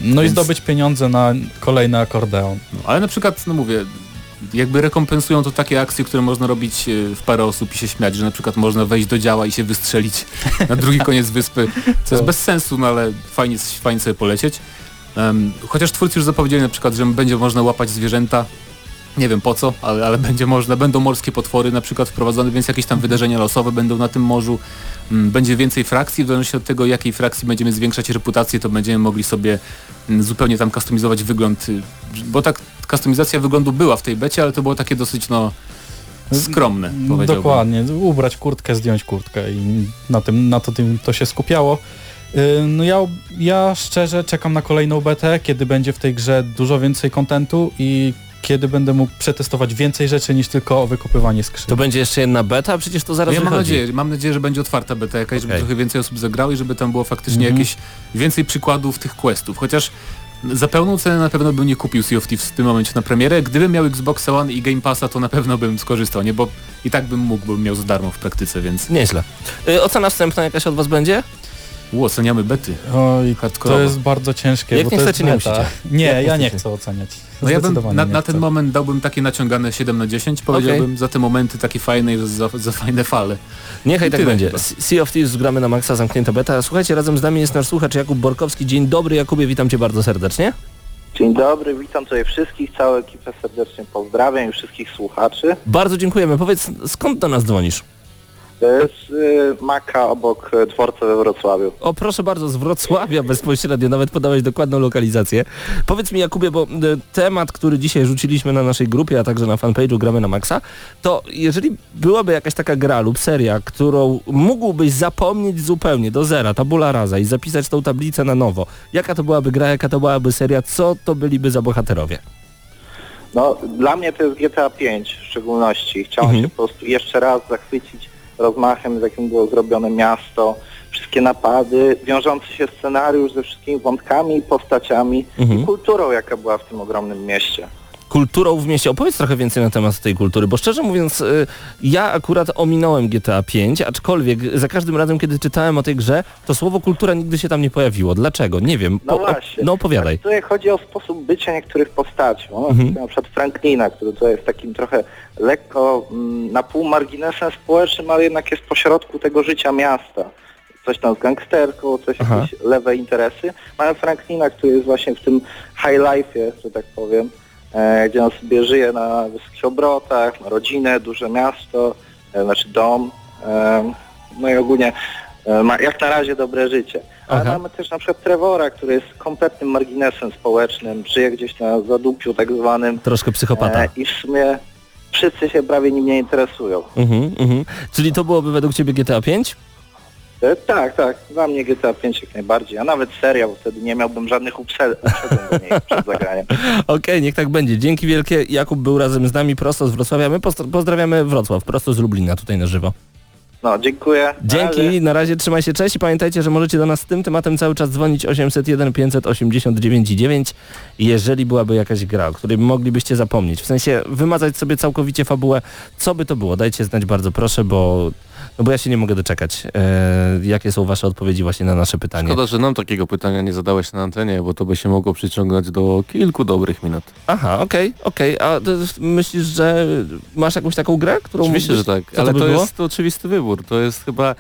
No i Więc- zdobyć pieniądze na kolejny akordeon. No, ale na przykład, no mówię, jakby rekompensują to takie akcje, które można robić e, w parę osób i się śmiać, że na przykład można wejść do działa i się wystrzelić [LAUGHS] na drugi koniec wyspy, co jest bez sensu, no ale fajnie, fajnie sobie polecieć. Em, chociaż twórcy już zapowiedzieli na przykład, że będzie można łapać zwierzęta, nie wiem po co, ale, ale będzie można, będą morskie potwory na przykład wprowadzone, więc jakieś tam wydarzenia losowe będą na tym morzu. Mm, Będzie więcej frakcji, w zależności od tego jakiej frakcji będziemy zwiększać reputację, to będziemy mogli sobie mm, zupełnie tam kustomizować wygląd, y, bo tak kustomizacja wyglądu była w tej becie, ale to było takie dosyć no skromne, powiedziałbym. Dokładnie, ubrać kurtkę, zdjąć kurtkę i na tym, na to, tym to się skupiało. Yy, No ja, ja szczerze czekam na kolejną betę, kiedy będzie w tej grze dużo więcej kontentu i kiedy będę mógł przetestować więcej rzeczy niż tylko wykopywanie skrzyni. To będzie jeszcze jedna beta, przecież to zaraz No ja mam nadzieję, mam nadzieję, że będzie otwarta beta jakaś, żeby Okej. trochę więcej osób zagrało i żeby tam było faktycznie Mhm. jakieś więcej przykładów tych questów. Chociaż za pełną cenę na pewno bym nie kupił Sea of Thieves w tym momencie na premierę. Gdybym miał Xbox One i Game Passa, to na pewno bym skorzystał, nie? Bo i tak bym mógł, bo bym miał za darmo w praktyce, więc Nieźle. Y, ocena wstępna jakaś od was będzie? u, oceniamy bety. Oj, Hardkorowo. to jest bardzo ciężkie, Jak bo nie to jest chcecie, nie musicie. Nie, Jak ja nie chcę oceniać. No ja bym na, na ten moment dałbym takie naciągane 7 na 10, powiedziałbym za te momenty takie fajne i za, za fajne fale. Niechaj I tak będzie. chyba. Sea of Thieves gramy na maksa, zamknięta beta. Słuchajcie, razem z nami jest nasz słuchacz Jakub Borkowski. Dzień dobry Jakubie, witam cię bardzo serdecznie. Dzień dobry, witam tutaj wszystkich, całą ekipę serdecznie pozdrawiam i wszystkich słuchaczy. Bardzo dziękujemy. Powiedz, skąd do nas dzwonisz? Z y, Maka obok y, dworca we Wrocławiu. O, proszę bardzo, z Wrocławia bezpośrednio, nawet podałeś dokładną lokalizację. Powiedz mi Jakubie, bo e, temat, który dzisiaj rzuciliśmy na naszej grupie, a także na fanpage'u Gramy na Maxa, to jeżeli byłaby jakaś taka gra lub seria, którą mógłbyś zapomnieć zupełnie do zera, tabula rasa i zapisać tą tablicę na nowo, jaka to byłaby gra, jaka to byłaby seria, co to byliby za bohaterowie? No, dla mnie to jest GTA 5 w szczególności. Chciałem Mhm. się po prostu jeszcze raz zachwycić rozmachem, z jakim było zrobione miasto, wszystkie napady, wiążący się scenariusz ze wszystkimi wątkami, postaciami Mhm. i kulturą, jaka była w tym ogromnym mieście. Kulturą w mieście. Opowiedz trochę więcej na temat tej kultury, bo szczerze mówiąc, y, ja akurat ominąłem GTA 5, aczkolwiek za każdym razem, kiedy czytałem o tej grze, to słowo kultura nigdy się tam nie pojawiło. Dlaczego? Nie wiem. No o- właśnie. no opowiadaj. Tak, tutaj chodzi o sposób bycia niektórych postaci. No, Mhm. Na przykład Franklina, który to jest takim trochę lekko mm, na pół marginesem społecznym, ale jednak jest pośrodku tego życia miasta. Coś tam z gangsterką, coś Aha. jakieś lewe interesy. Mamy Franklina, który jest właśnie w tym high life'ie, że tak powiem, gdzie on sobie żyje na wysokich obrotach, ma rodzinę, duże miasto, e, znaczy dom. E, no i ogólnie e, ma jak na razie dobre życie. Ale Aha. mamy też na przykład Trevora, który jest kompletnym marginesem społecznym, żyje gdzieś na zadupiu tak zwanym Troszkę psychopata. e, i w sumie wszyscy się prawie nim nie interesują. Mhm, mhm. Czyli to byłoby według Ciebie GTA 5? E, tak, tak, dla mnie GTA 5 jak najbardziej, a nawet seria, bo wtedy nie miałbym żadnych uprzedzeń do niej [LAUGHS] przed zagraniem. Okej, niech tak będzie. Dzięki wielkie. Jakub był razem z nami prosto z Wrocławia. My poz- pozdrawiamy Wrocław, prosto z Lublina, tutaj na żywo. No, dziękuję. Na Dzięki, razie. na razie trzymaj się, cześć i pamiętajcie, że możecie do nas z tym tematem cały czas dzwonić 801 589 9 jeżeli byłaby jakaś gra, o której moglibyście zapomnieć, w sensie wymazać sobie całkowicie fabułę, co by to było? Dajcie znać bardzo proszę, bo, no bo ja się nie mogę doczekać, e, jakie są wasze odpowiedzi właśnie na nasze pytanie. Szkoda, że nam takiego pytania nie zadałeś na antenie, bo to by się mogło przyciągnąć do kilku dobrych minut. Aha, okej, okej, a to myślisz, że masz jakąś taką grę, którą... Oczywiście, że tak, co to ale by to jest oczywisty wybór. To jest chyba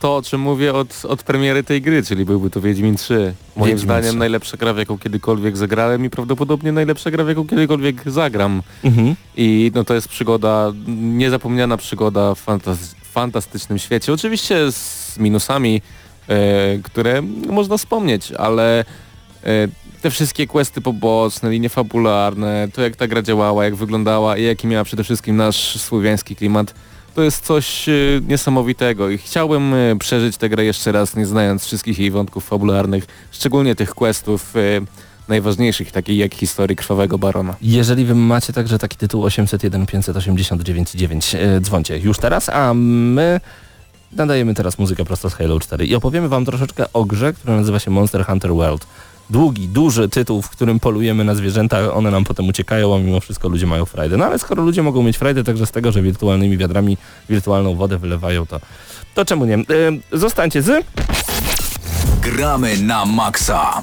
to, o czym mówię od, od premiery tej gry, czyli byłby to Wiedźmin 3. Moim Wiedźmin zdaniem 3. najlepsza gra, w jaką kiedykolwiek zagrałem i prawdopodobnie najlepsza gra, w jaką kiedykolwiek zagram. Mhm. I no to jest przygoda, niezapomniana przygoda w fantas- fantastycznym świecie. Oczywiście z minusami, e, które można wspomnieć, ale e, te wszystkie questy poboczne, linie fabularne, to jak ta gra działała, jak wyglądała i jaki miała przede wszystkim nasz słowiański klimat, to jest coś y, niesamowitego i chciałbym przeżyć tę grę jeszcze raz, nie znając wszystkich jej wątków fabularnych, szczególnie tych questów najważniejszych, takich jak historii Krwawego Barona. Jeżeli wy macie także taki tytuł 801 589 9, e, dzwońcie już teraz, a my nadajemy teraz muzykę prosto z Halo 4 i opowiemy wam troszeczkę o grze, która nazywa się Monster Hunter World. Długi, duży tytuł, w którym polujemy na zwierzęta, one nam potem uciekają, a mimo wszystko ludzie mają frajdę. No ale skoro ludzie mogą mieć frajdę także z tego, że wirtualnymi wiadrami wirtualną wodę wylewają, to, to czemu nie? E, zostańcie z... Gramy na maksa.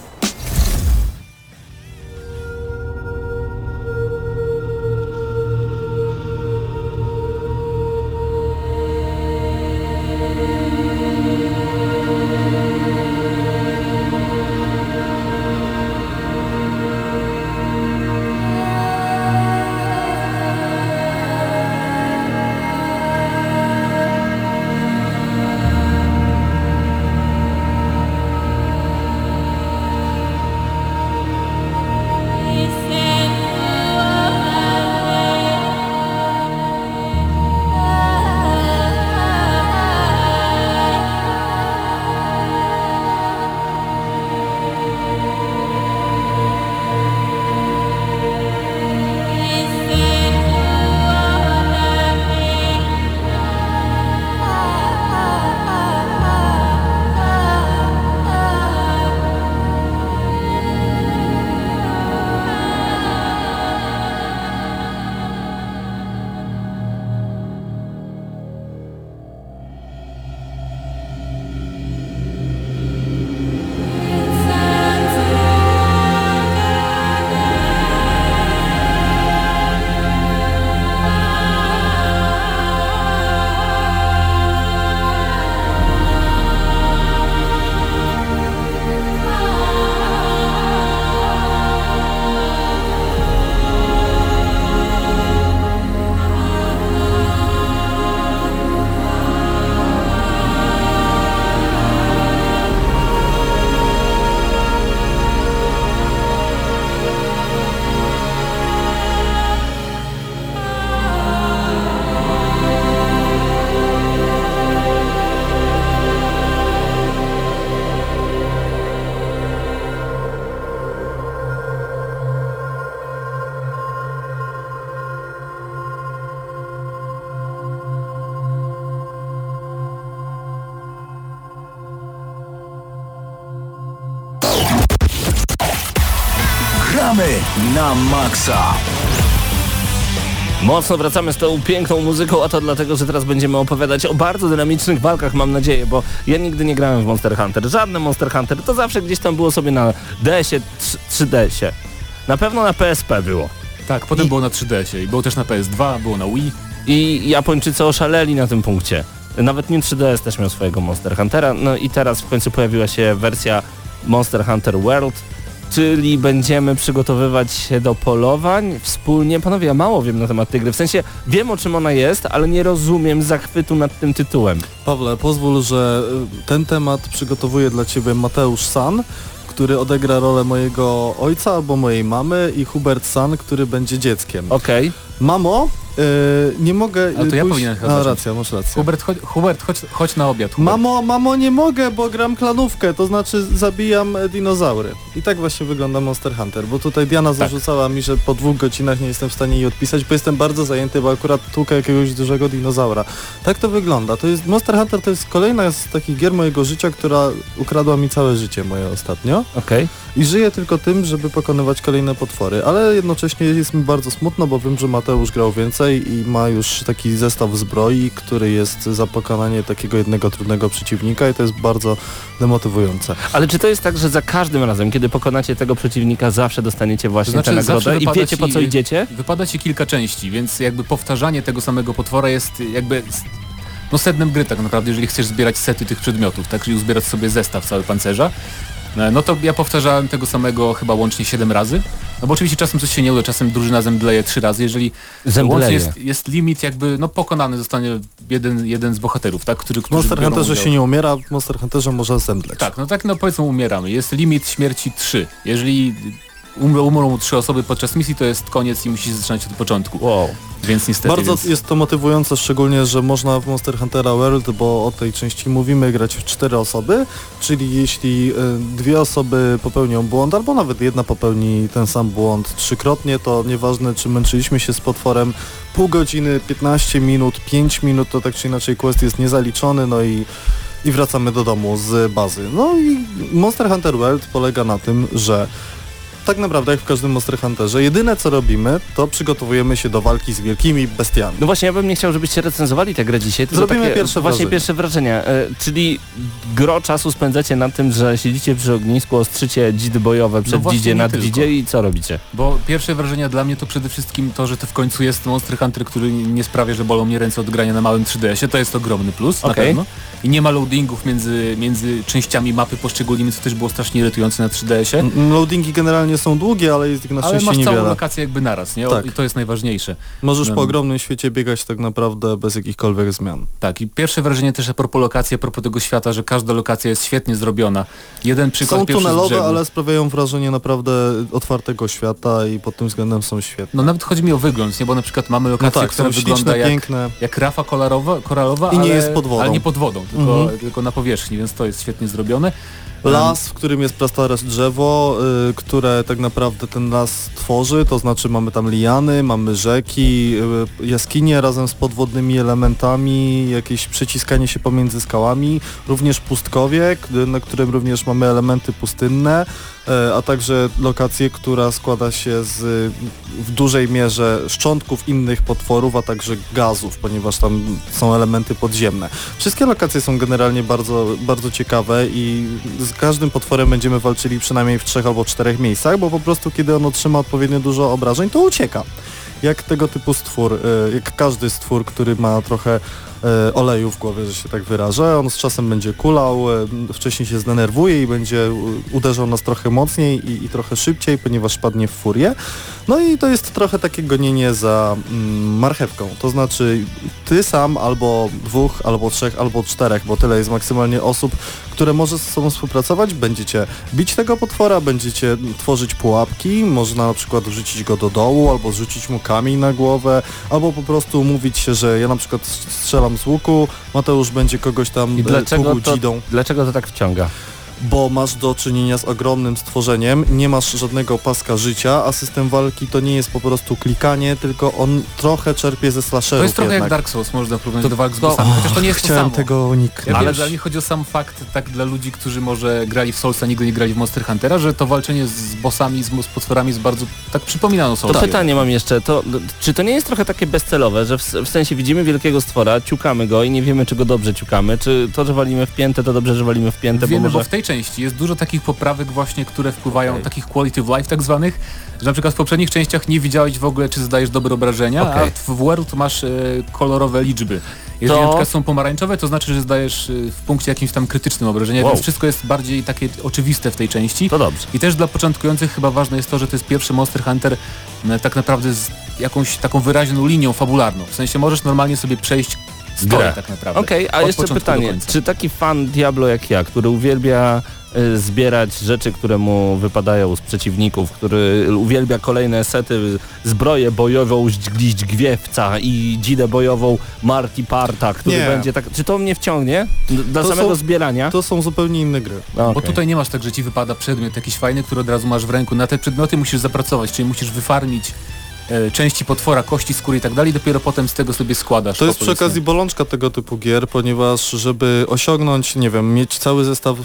Maksa. Mocno wracamy z tą piękną muzyką, a to dlatego, że teraz będziemy opowiadać o bardzo dynamicznych walkach, mam nadzieję, bo ja nigdy nie grałem w Monster Hunter. Żadne Monster Hunter, to zawsze gdzieś tam było sobie na DS-ie, 3DS-ie. Na pewno na PSP było. Tak, potem I- było na 3DS-ie i było też na PS2, było na Wii. I Japończycy oszaleli na tym punkcie. Nawet New 3DS też miał swojego Monster Huntera. No i teraz w końcu pojawiła się wersja Monster Hunter World, czyli będziemy przygotowywać się do polowań wspólnie. Panowie, ja mało wiem na temat tej gry. W sensie wiem o czym ona jest, ale nie rozumiem zachwytu nad tym tytułem. Pawle, pozwól, że y, ten temat przygotowuje dla Ciebie Mateusz San, który odegra rolę mojego ojca albo mojej mamy i Hubert San, który będzie dzieckiem. Okej. Mamo, y, nie mogę... Ale to ja pójść- powinienem chyba A, racja, masz rację. Hubert, chodź, Hubert, chodź, chodź na obiad. Hubert. Mamo, mamo, nie mogę, bo gram klanówkę, to znaczy zabijam e, dinozaury. I tak właśnie wygląda Monster Hunter, bo tutaj Diana Tak. zarzucała mi, że po dwóch godzinach nie jestem w stanie jej odpisać, bo jestem bardzo zajęty, bo akurat tłukę jakiegoś dużego dinozaura. Tak to wygląda. To jest Monster Hunter to jest kolejna z takich gier mojego życia, która ukradła mi całe życie moje ostatnio. Okej. I żyję tylko tym, żeby pokonywać kolejne potwory, ale jednocześnie jest mi bardzo smutno, bo wiem, że Mateusz grał więcej i ma już taki zestaw zbroi, który jest za pokonanie takiego jednego trudnego przeciwnika i to jest bardzo demotywujące. Ale czy to jest tak, że za każdym razem, kiedy pokonacie tego przeciwnika, zawsze dostaniecie właśnie To znaczy, tę nagrodę i wypada wiecie po ci- co idziecie? Wypada ci kilka części, więc jakby powtarzanie tego samego potwora jest jakby no sednem gry tak naprawdę, jeżeli chcesz zbierać sety tych przedmiotów, tak, czyli uzbierać sobie zestaw cały pancerza. E, No to ja powtarzałem tego samego chyba łącznie 7 razy. No bo oczywiście czasem coś się nie uda, czasem drużyna zemdleje 3 razy. Jeżeli Zemdleje. łącznie jest, jest limit jakby, no pokonany zostanie jeden, jeden z bohaterów, tak? Który, którzy Monster Hunterze udział. się nie umiera, w Monster Hunterze można zemdleć. Tak, no tak no powiedzmy umieramy. Jest limit śmierci 3. Jeżeli umrą, umrą trzy osoby podczas misji, to jest koniec i musisz zaczynać od początku. Wow. Więc niestety... Bardzo więc... jest to motywujące, szczególnie, że można w Monster Huntera World, bo o tej części mówimy, grać w cztery osoby, czyli jeśli y, dwie osoby popełnią błąd, albo nawet jedna popełni ten sam błąd trzykrotnie, to nieważne czy męczyliśmy się z potworem pół godziny, 15 minut, 5 minut, to tak czy inaczej quest jest niezaliczony, no i i wracamy do domu z bazy. No i Monster Hunter World polega na tym, że tak naprawdę jak w każdym Monster Hunterze, jedyne co robimy, to przygotowujemy się do walki z wielkimi bestiami. No właśnie, ja bym nie chciał, żebyście recenzowali tę grę dzisiaj. tylko Zrobimy takie, pierwsze Właśnie wrażenie. pierwsze wrażenia. E, czyli gro czasu spędzacie na tym, że siedzicie przy ognisku, ostrzycie dzidy bojowe przed właśnie dzidzie, nad tylko. dzidzie i co robicie? Bo pierwsze wrażenia dla mnie to przede wszystkim to, że to w końcu jest Monster Hunter, który nie sprawia, że bolą mnie ręce od grania na małym 3DS-ie. To jest ogromny plus, na Okej. pewno. I nie ma loadingów między, między częściami mapy poszczególnymi, co też było strasznie irytujące na 3DS-ie. M- Loadingi generalnie są długie, ale jest ich na Ale szczęście masz całą niewiele. lokację jakby naraz, nie? O, Tak. I to jest najważniejsze. Możesz No. po ogromnym świecie biegać tak naprawdę bez jakichkolwiek zmian. Tak, i pierwsze wrażenie też a propos lokacji, a propos tego świata, że każda lokacja jest świetnie zrobiona. Jeden przykład Są tunelowe, ale sprawiają wrażenie naprawdę otwartego świata i pod tym względem są świetne. No nawet chodzi mi o wygląd, nie? Bo na przykład mamy No lokację, tak, która wygląda śliczne, jak, piękne. jak rafa kolorowa, koralowa, I nie ale, jest pod wodą. ale nie pod wodą, tylko, Mhm. tylko na powierzchni, więc to jest świetnie zrobione. Las, w którym jest prastare drzewo, y, które tak naprawdę ten las tworzy, to znaczy mamy tam liany, mamy rzeki, y, jaskinie razem z podwodnymi elementami, jakieś przeciskanie się pomiędzy skałami, również pustkowie, k- na którym również mamy elementy pustynne, a także lokację, która składa się z w dużej mierze szczątków innych potworów, a także gazów, ponieważ tam są elementy podziemne. Wszystkie lokacje są generalnie bardzo, bardzo ciekawe i z każdym potworem będziemy walczyli przynajmniej w trzech albo czterech miejscach, bo po prostu kiedy on otrzyma odpowiednio dużo obrażeń, to ucieka. Jak tego typu stwór, y, jak każdy stwór, który ma trochę oleju w głowie, że się tak wyrażę, on z czasem będzie kulał, y, wcześniej się zdenerwuje i będzie y, uderzał nas trochę mocniej i, i trochę szybciej, ponieważ padnie w furię. No i to jest trochę takie gonienie za mm, marchewką, to znaczy ty sam albo dwóch, albo trzech, albo czterech, bo tyle jest maksymalnie osób, które może ze sobą współpracować, będziecie bić tego potwora, będziecie tworzyć pułapki, można na przykład wrzucić go do dołu, albo zrzucić mu kamień na głowę, albo po prostu umówić się, że ja na przykład strzelam z łuku, Mateusz będzie kogoś tam I e, dlaczego to, dlaczego to tak wciąga? Bo masz do czynienia z ogromnym stworzeniem, nie masz żadnego paska życia, a system walki to nie jest po prostu klikanie, tylko on trochę czerpie ze slasherów To jest trochę jak jednak. Dark Souls, można porównać To- do walk z to- bossami, chociaż to nie jest to Chciałem samo. tego uniknąć. Ale dla mnie chodzi o sam fakt, tak dla ludzi, którzy może grali w Soulsa, nigdy nie grali w Monster Huntera, że to walczenie z bossami, z, z potworami jest bardzo, tak przypomina o To pytanie mam jeszcze, to czy to nie jest trochę takie bezcelowe, że w, w sensie widzimy wielkiego stwora, ciukamy go i nie wiemy, czy go dobrze ciukamy, czy to, że walimy w piętę, to dobrze, że walimy w piętę, Wiemy, bo bo może... w tej części jest dużo takich poprawek właśnie, które wpływają, Okej. takich quality of life tak zwanych, że na przykład w poprzednich częściach nie widziałeś w ogóle, czy zadajesz dobre obrażenia, Okej. a w World masz e, kolorowe liczby. Jeżeli To- na przykład są pomarańczowe, to znaczy, że zdajesz e, w punkcie jakimś tam krytycznym obrażenia, Wow. więc wszystko jest bardziej takie oczywiste w tej części. To dobrze. I też dla początkujących chyba ważne jest to, że to jest pierwszy Monster Hunter tak naprawdę z jakąś taką wyraźną linią fabularną. W sensie możesz normalnie sobie przejść Grę. tak naprawdę. Okej, a Od jeszcze pytanie, czy taki fan Diablo jak ja, który uwielbia y, zbierać rzeczy, które mu wypadają z przeciwników, który uwielbia kolejne sety, zbroję bojową Źdźgwiewca i dzidę bojową Marty Parta, który Nie. będzie tak... Czy to mnie wciągnie? Dla To samego są- zbierania? To są zupełnie inne gry. No, Bo tutaj nie masz tak, że ci wypada przedmiot jakiś fajny, który od razu masz w ręku. Na te przedmioty musisz zapracować, czyli musisz wyfarmić części potwora, kości, skóry i tak dalej, dopiero potem z tego sobie składasz. To jest przy okazji bolączka tego typu gier, ponieważ żeby osiągnąć, nie wiem, mieć cały zestaw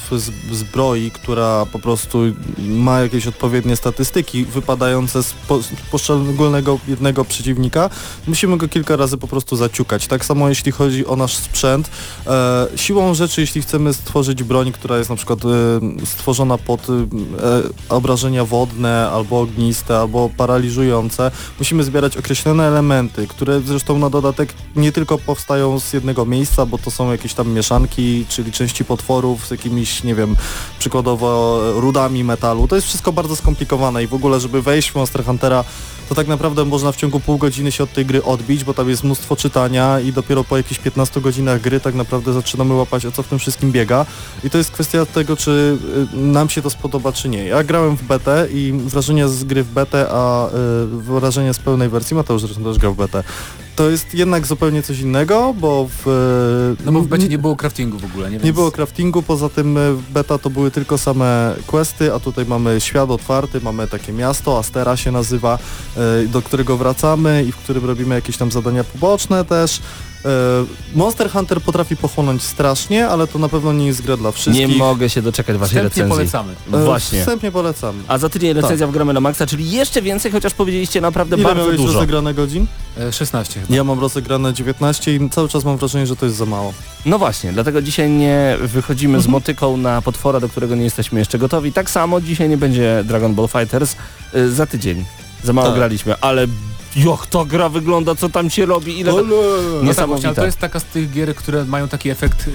zbroi, która po prostu ma jakieś odpowiednie statystyki wypadające z, po, z poszczególnego jednego przeciwnika, musimy go kilka razy po prostu zaciukać. Tak samo jeśli chodzi o nasz sprzęt. E, siłą rzeczy, jeśli chcemy stworzyć broń, która jest na przykład e, stworzona pod e, obrażenia wodne, albo ogniste, albo paraliżujące, musimy zbierać określone elementy, które zresztą na dodatek nie tylko powstają z jednego miejsca, bo to są jakieś tam mieszanki, czyli części potworów z jakimiś, nie wiem, przykładowo rudami metalu. To jest wszystko bardzo skomplikowane i w ogóle, żeby wejść w Monster Huntera, to tak naprawdę można w ciągu pół godziny się od tej gry odbić, bo tam jest mnóstwo czytania i dopiero po jakichś 15 godzinach gry tak naprawdę zaczynamy łapać o co w tym wszystkim biega i to jest kwestia tego, czy y, nam się to spodoba, czy nie. Ja grałem w betę i wrażenia z gry w betę, a y, wrażenia z pełnej wersji, Mateusz zresztą też grał w betę, to jest jednak zupełnie coś innego, bo w... y, No bo w becie nie było craftingu w ogóle, nie? nie Więc- było craftingu, poza tym w beta to były tylko same questy, a tutaj mamy świat otwarty, mamy takie miasto, Astera się nazywa, y, do którego wracamy i w którym robimy jakieś tam zadania poboczne też. Y, Monster Hunter potrafi pochłonąć strasznie, ale to na pewno nie jest gra dla Nie wszystkich. mogę się doczekać waszej Wstępnie recenzji. polecamy. Y, Właśnie. Wstępnie polecam. A za tydzień recenzja w Gramy na Maxa, czyli jeszcze więcej, chociaż powiedzieliście naprawdę Ile bardzo miałeś dużo. rozegrane godzin? E, 16 chyba. Ja mam rozegrane 19 i cały czas mam wrażenie, że to jest za mało. No właśnie, dlatego dzisiaj nie wychodzimy Mhm. z motyką na potwora, do którego nie jesteśmy jeszcze gotowi. Tak samo dzisiaj nie będzie Dragon Ball Fighters. Za tydzień. Za mało Tak. graliśmy, ale jak ta gra wygląda, co tam się robi, ile... Niesamowite. ale to jest taka z tych gier, które mają taki efekt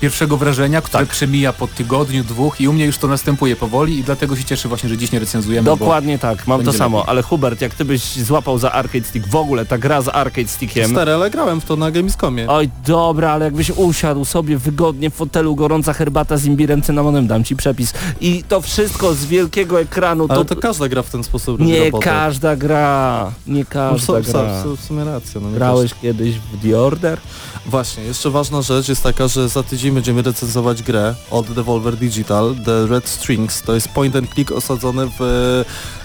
pierwszego wrażenia, które przemija po tygodniu, dwóch i u mnie już to następuje powoli i dlatego się cieszę właśnie, że dziś nie recenzujemy, Dokładnie tak, mam to samo, lepiej. ale Hubert, jak ty byś złapał za arcade stick, w ogóle ta gra z arcade stickiem, Stary, ale grałem w to na Gamescomie. Oj, dobra, ale jakbyś usiadł sobie wygodnie w fotelu, gorąca herbata z imbirem, cynamonem, dam ci przepis. I to wszystko z wielkiego ekranu, Ale to... to każda gra w ten sposób robi nie robotę. każda gra, nie No, każda so, gra. so, w sumie racja. No, Grałeś kiedyś w The Order? Właśnie, jeszcze ważna rzecz jest taka, że za tydzień będziemy recenzować grę od Devolver Digital, The Red Strings. To jest point and click osadzony w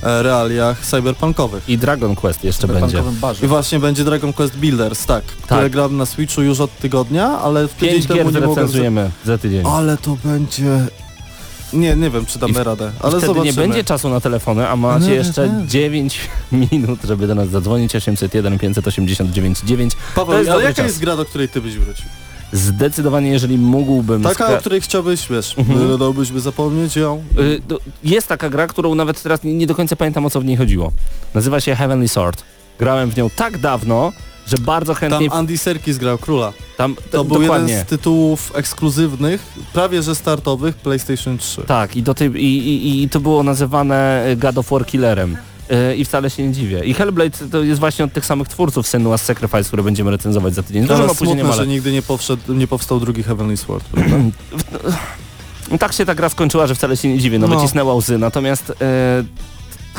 e, realiach cyberpunkowych. I Dragon Quest jeszcze będzie. barze. I właśnie będzie Dragon Quest Builders, tak, które gram na Switchu już od tygodnia, ale w tydzień Pięć temu gier nie mogłem... recenzujemy za tydzień. Ale to będzie... Nie, nie wiem, czy damy radę, ale Wtedy zobaczymy. nie będzie czasu na telefony, a macie Nie, jeszcze nie. 9 [LAUGHS] minut, żeby do nas zadzwonić 801 589 9. Paweł, ale jaka czas. jest gra, do której ty byś wrócił? Zdecydowanie, jeżeli mógłbym... Taka, o której chciałbyś, wiesz, Mhm. dałbyś by zapomnieć ją? Y, Jest taka gra, którą nawet teraz nie, nie do końca pamiętam o co w niej chodziło. Nazywa się Heavenly Sword. Grałem w nią tak dawno, że bardzo Tam chętnie... Andy Serkis grał króla. tam To był dokładnie. jeden z tytułów ekskluzywnych, prawie że startowych PlayStation 3. Tak, i, do tej, i, i, i to było nazywane God of War Killerem. Y, I wcale się nie dziwię. I Hellblade to jest właśnie od tych samych twórców Senua's Sacrifice, które będziemy recenzować za tydzień. Dużo smutne, ale... że nigdy nie, powszedł, nie powstał drugi Heavenly Sword. [CLEARS THROAT] No tak się ta gra skończyła, że wcale się nie dziwię, no, No. wycisnęła łzy, natomiast e,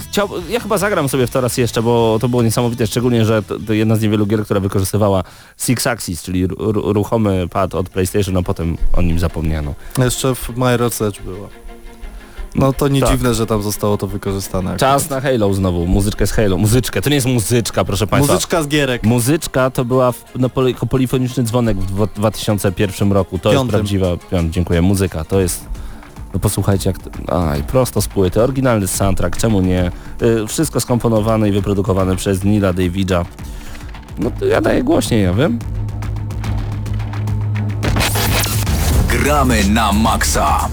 chciał, ja chyba zagram sobie w to raz jeszcze, bo to było niesamowite, szczególnie, że to, to jedna z niewielu gier, która wykorzystywała Six Axis, czyli ru, ru, ruchomy pad od PlayStation, a potem o nim zapomniano. Jeszcze w Mirror's Edge było. No to nie Tak. dziwne, że tam zostało to wykorzystane. Czas na Halo znowu, muzyczkę z Halo, muzyczkę, to nie jest muzyczka, proszę Państwa. Muzyczka z gierek. Muzyczka to była no, poli, polifoniczny dzwonek w dwa- 2001 roku. To jest Piątym. prawdziwa, piąt, dziękuję, muzyka. To jest, no posłuchajcie jak, aj, prosto z płyty, oryginalny soundtrack, czemu nie? Y, wszystko skomponowane i wyprodukowane przez Nila Davida. No to ja daję głośniej, ja wiem. Gramy na maksa.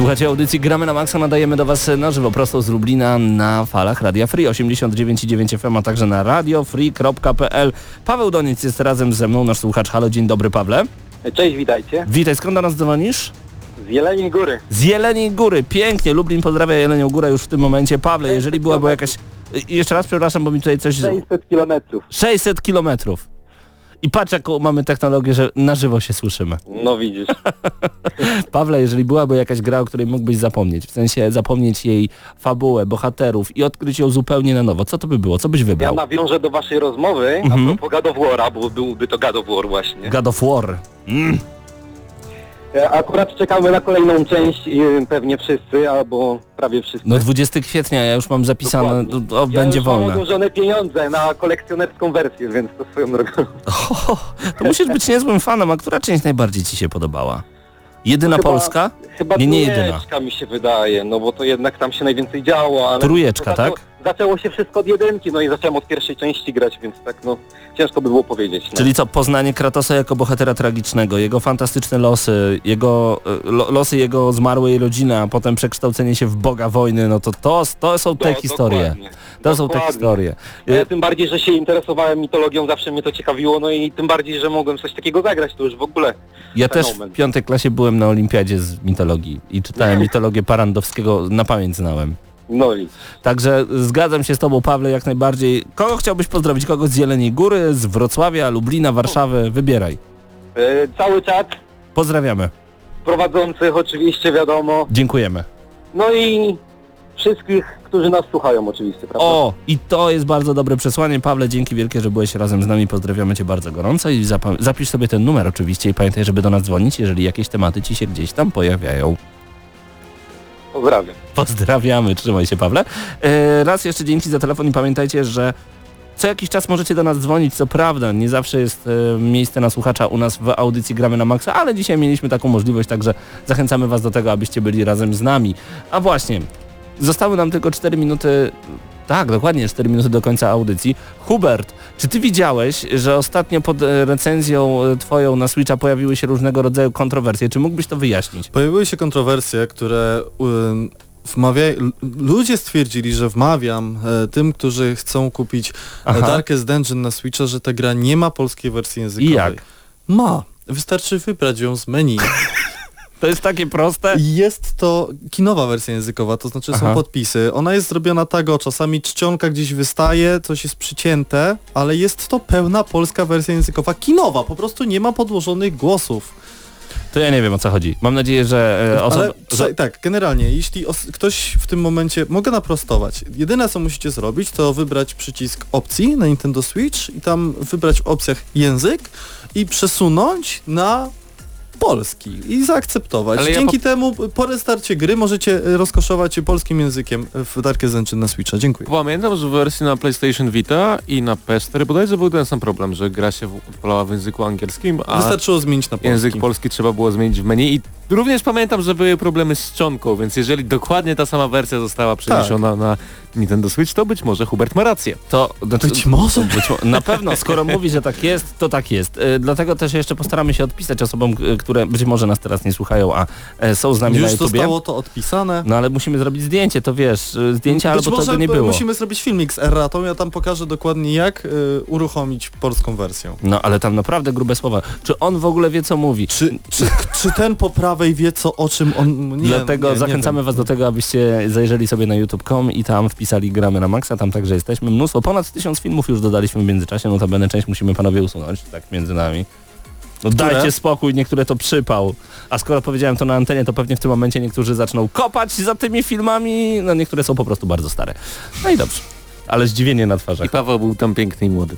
Słuchajcie audycji Gramy na Maxa, nadajemy do Was na żywo prosto z Lublina na falach Radia Free 89,9 FM, a także na radiofree.pl. Paweł Doniec jest razem ze mną, nasz słuchacz. Halo, dzień dobry Pawle. Cześć, witajcie. Witaj, skąd do nas dzwonisz? Z Jeleniej Góry. Z Jeleniej Góry, pięknie, Lublin pozdrawia Jelenią Górę już w tym momencie. Pawle, jeżeli byłaby jakaś... Y, Jeszcze raz przepraszam, bo mi tutaj coś... 600 kilometrów. 600 kilometrów. I patrz jaką mamy technologię, że na żywo się słyszymy. No widzisz. [LAUGHS] Pawle, jeżeli byłaby jakaś gra, o której mógłbyś zapomnieć, w sensie zapomnieć jej fabułę, bohaterów i odkryć ją zupełnie na nowo, co to by było? Co byś Ja wybrał? nawiążę do waszej rozmowy Mhm. a propos God of War'a, bo byłby to God of War właśnie. God of War. Mm. E, Akurat czekamy na kolejną część, e, pewnie wszyscy, albo prawie wszyscy. No 20 kwietnia, ja już mam zapisane, Dokładnie. to, to ja będzie już mam wolne. odłożone pieniądze na kolekcjonerską wersję, więc to swoją drogą. [LAUGHS] O, to musisz być niezłym fanem, a która część najbardziej ci się podobała? Jedyna Chyba- Polska? Chyba Nie, nie jedyna. trójeczka mi się wydaje, no bo to jednak tam się najwięcej działo, ale... Trójeczka, tak? Zaczęło się wszystko od jedynki, no i zacząłem od pierwszej części grać, więc tak no, ciężko by było powiedzieć. No. Czyli co, poznanie Kratosa jako bohatera tragicznego, jego fantastyczne losy, jego e, lo, losy jego zmarłej rodziny, a potem przekształcenie się w Boga wojny, no to to, to są te Do- historie. dokładnie. To są te Dokładnie. historie. Ja tym bardziej, że się interesowałem mitologią, zawsze mnie to ciekawiło, no i tym bardziej, że mogłem coś takiego zagrać, to już w ogóle. Ja też Fenomen. w piątej klasie byłem na olimpiadzie z mitologii i czytałem mitologię Parandowskiego, na pamięć znałem. No i Także zgadzam się z Tobą, Pawle, jak najbardziej. Kogo chciałbyś pozdrowić? Kogo z Jeleniej Góry, z Wrocławia, Lublina, Warszawy? Wybieraj. e, cały czat, Pozdrawiamy. prowadzących oczywiście wiadomo, Dziękujemy. no i wszystkich, którzy nas słuchają oczywiście, prawda? O, i to jest bardzo dobre przesłanie. Pawle, dzięki wielkie, że byłeś razem z nami. Pozdrawiamy Cię bardzo gorąco i zapisz sobie ten numer oczywiście i pamiętaj, żeby do nas dzwonić, jeżeli jakieś tematy Ci się gdzieś tam pojawiają. Pozdrawiam. Pozdrawiamy, trzymaj się Pawle. E, raz jeszcze dzięki za telefon i pamiętajcie, że co jakiś czas możecie do nas dzwonić, co prawda, nie zawsze jest e, miejsce na słuchacza u nas w audycji Gramy na Maxa, ale dzisiaj mieliśmy taką możliwość, także zachęcamy Was do tego, abyście byli razem z nami. A właśnie, zostały nam tylko 4 minuty, tak, dokładnie 4 minuty do końca audycji. Hubert, czy Ty widziałeś, że ostatnio pod e, recenzją e, Twoją na Switcha pojawiły się różnego rodzaju kontrowersje? Czy mógłbyś to wyjaśnić? Pojawiły się kontrowersje, które wmawia... ludzie stwierdzili, że wmawiam e, tym, którzy chcą kupić Aha. Darkest Dungeon na Switcha, że ta gra nie ma polskiej wersji I językowej. jak? Ma. Wystarczy wybrać ją z menu. [LAUGHS] To jest takie proste? Jest to kinowa wersja językowa, to znaczy Aha. są podpisy. Ona jest zrobiona tak, o czasami czcionka gdzieś wystaje, coś jest przycięte, ale jest to pełna polska wersja językowa kinowa, po prostu nie ma podłożonych głosów. To ja nie wiem o co chodzi. Mam nadzieję, że e, osoba... Ale prze- tak, generalnie, jeśli ktoś w tym momencie, mogę naprostować, jedyne co musicie zrobić, to wybrać przycisk opcji na Nintendo Switch i tam wybrać w opcjach język i przesunąć na polski i zaakceptować. Ale ja Dzięki temu po restarcie gry możecie rozkoszować się polskim językiem w Darkest Dungeon na Switcha. Dziękuję. Pamiętam, że w wersji na PlayStation Vita i na PS4 bodajże był ten sam problem, że gra się odpalała w języku angielskim, a Wystarczyło zmienić na polski. język polski trzeba było zmienić w menu i również pamiętam, że były problemy z czcionką, więc jeżeli dokładnie ta sama wersja została przeniesiona na Nintendo Switch, to być może Hubert ma rację. To, znaczy, Być może. Być mo- na pewno, skoro mówi, że tak jest, to tak jest. E, dlatego też jeszcze postaramy się odpisać osobom, k- które być może nas teraz nie słuchają, a e, są z nami na Już YouTubie. zostało to odpisane. No ale musimy zrobić zdjęcie, to wiesz, e, zdjęcia Być albo może tego nie było. musimy zrobić filmik z erratą, ja tam pokażę dokładnie jak y, uruchomić polską wersję. No ale tam naprawdę grube słowa. Czy on w ogóle wie co mówi? Czy, czy, czy ten po prawej wie co o czym on... Nie, Dlatego nie, nie zachęcamy wiem. Was do tego, abyście zajrzeli sobie na youtube.com i tam wpisali gramy na maksa, tam także jesteśmy. Mnóstwo, ponad tysiąc filmów już dodaliśmy w międzyczasie, notabene część musimy panowie usunąć, tak między nami. No Które? dajcie spokój, niektóre to przypał. A skoro powiedziałem to na antenie, to pewnie w tym momencie niektórzy zaczną kopać za tymi filmami, no niektóre są po prostu bardzo stare. No i dobrze. Ale zdziwienie na I twarzach. Paweł był tam piękny i młody.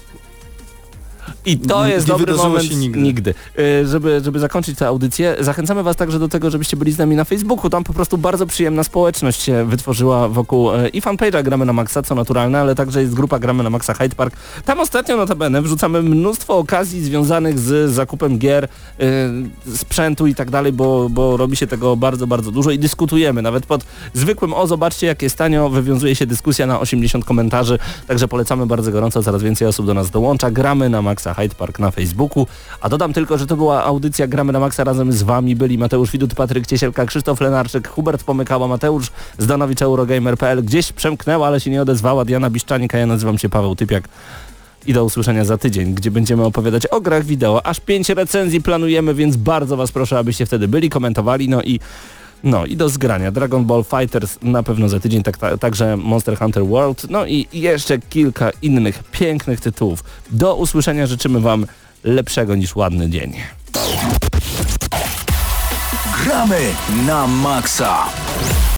I to Nie jest dobry wydarzyło moment się nigdy. nigdy. Y, Żeby, żeby zakończyć tę audycję, zachęcamy Was także do tego, żebyście byli z nami na Facebooku. Tam po prostu bardzo przyjemna społeczność się wytworzyła wokół y, i fanpage'a Gramy na Maxa, co naturalne, ale także jest grupa Gramy na Maxa Hyde Park. Tam ostatnio notabene wrzucamy mnóstwo okazji związanych z zakupem gier, y, sprzętu i tak dalej, bo, bo robi się tego bardzo, bardzo dużo i dyskutujemy. Nawet pod zwykłym o, zobaczcie jak jest tanio, wywiązuje się dyskusja na 80 komentarzy, także polecamy bardzo gorąco, coraz więcej osób do nas dołącza. Gramy na Maxa Hyde Park na Facebooku. A dodam tylko, że to była audycja Gramy na Maxa razem z Wami. Byli Mateusz Widut, Patryk Ciesielka, Krzysztof Lenarczyk, Hubert Pomykała, Mateusz Zdanowicz, Eurogamer.pl. Gdzieś przemknęła, ale się nie odezwała Diana Biszczanik, ja nazywam się Paweł Typiak. I do usłyszenia za tydzień, gdzie będziemy opowiadać o grach wideo. Aż pięć recenzji planujemy, więc bardzo Was proszę, abyście wtedy byli, komentowali, no i no i do zgrania. Dragon Ball Fighters na pewno za tydzień, tak, ta, także Monster Hunter World, no i jeszcze kilka innych pięknych tytułów. Do usłyszenia życzymy Wam lepszego niż ładny dzień. Gramy na maksa.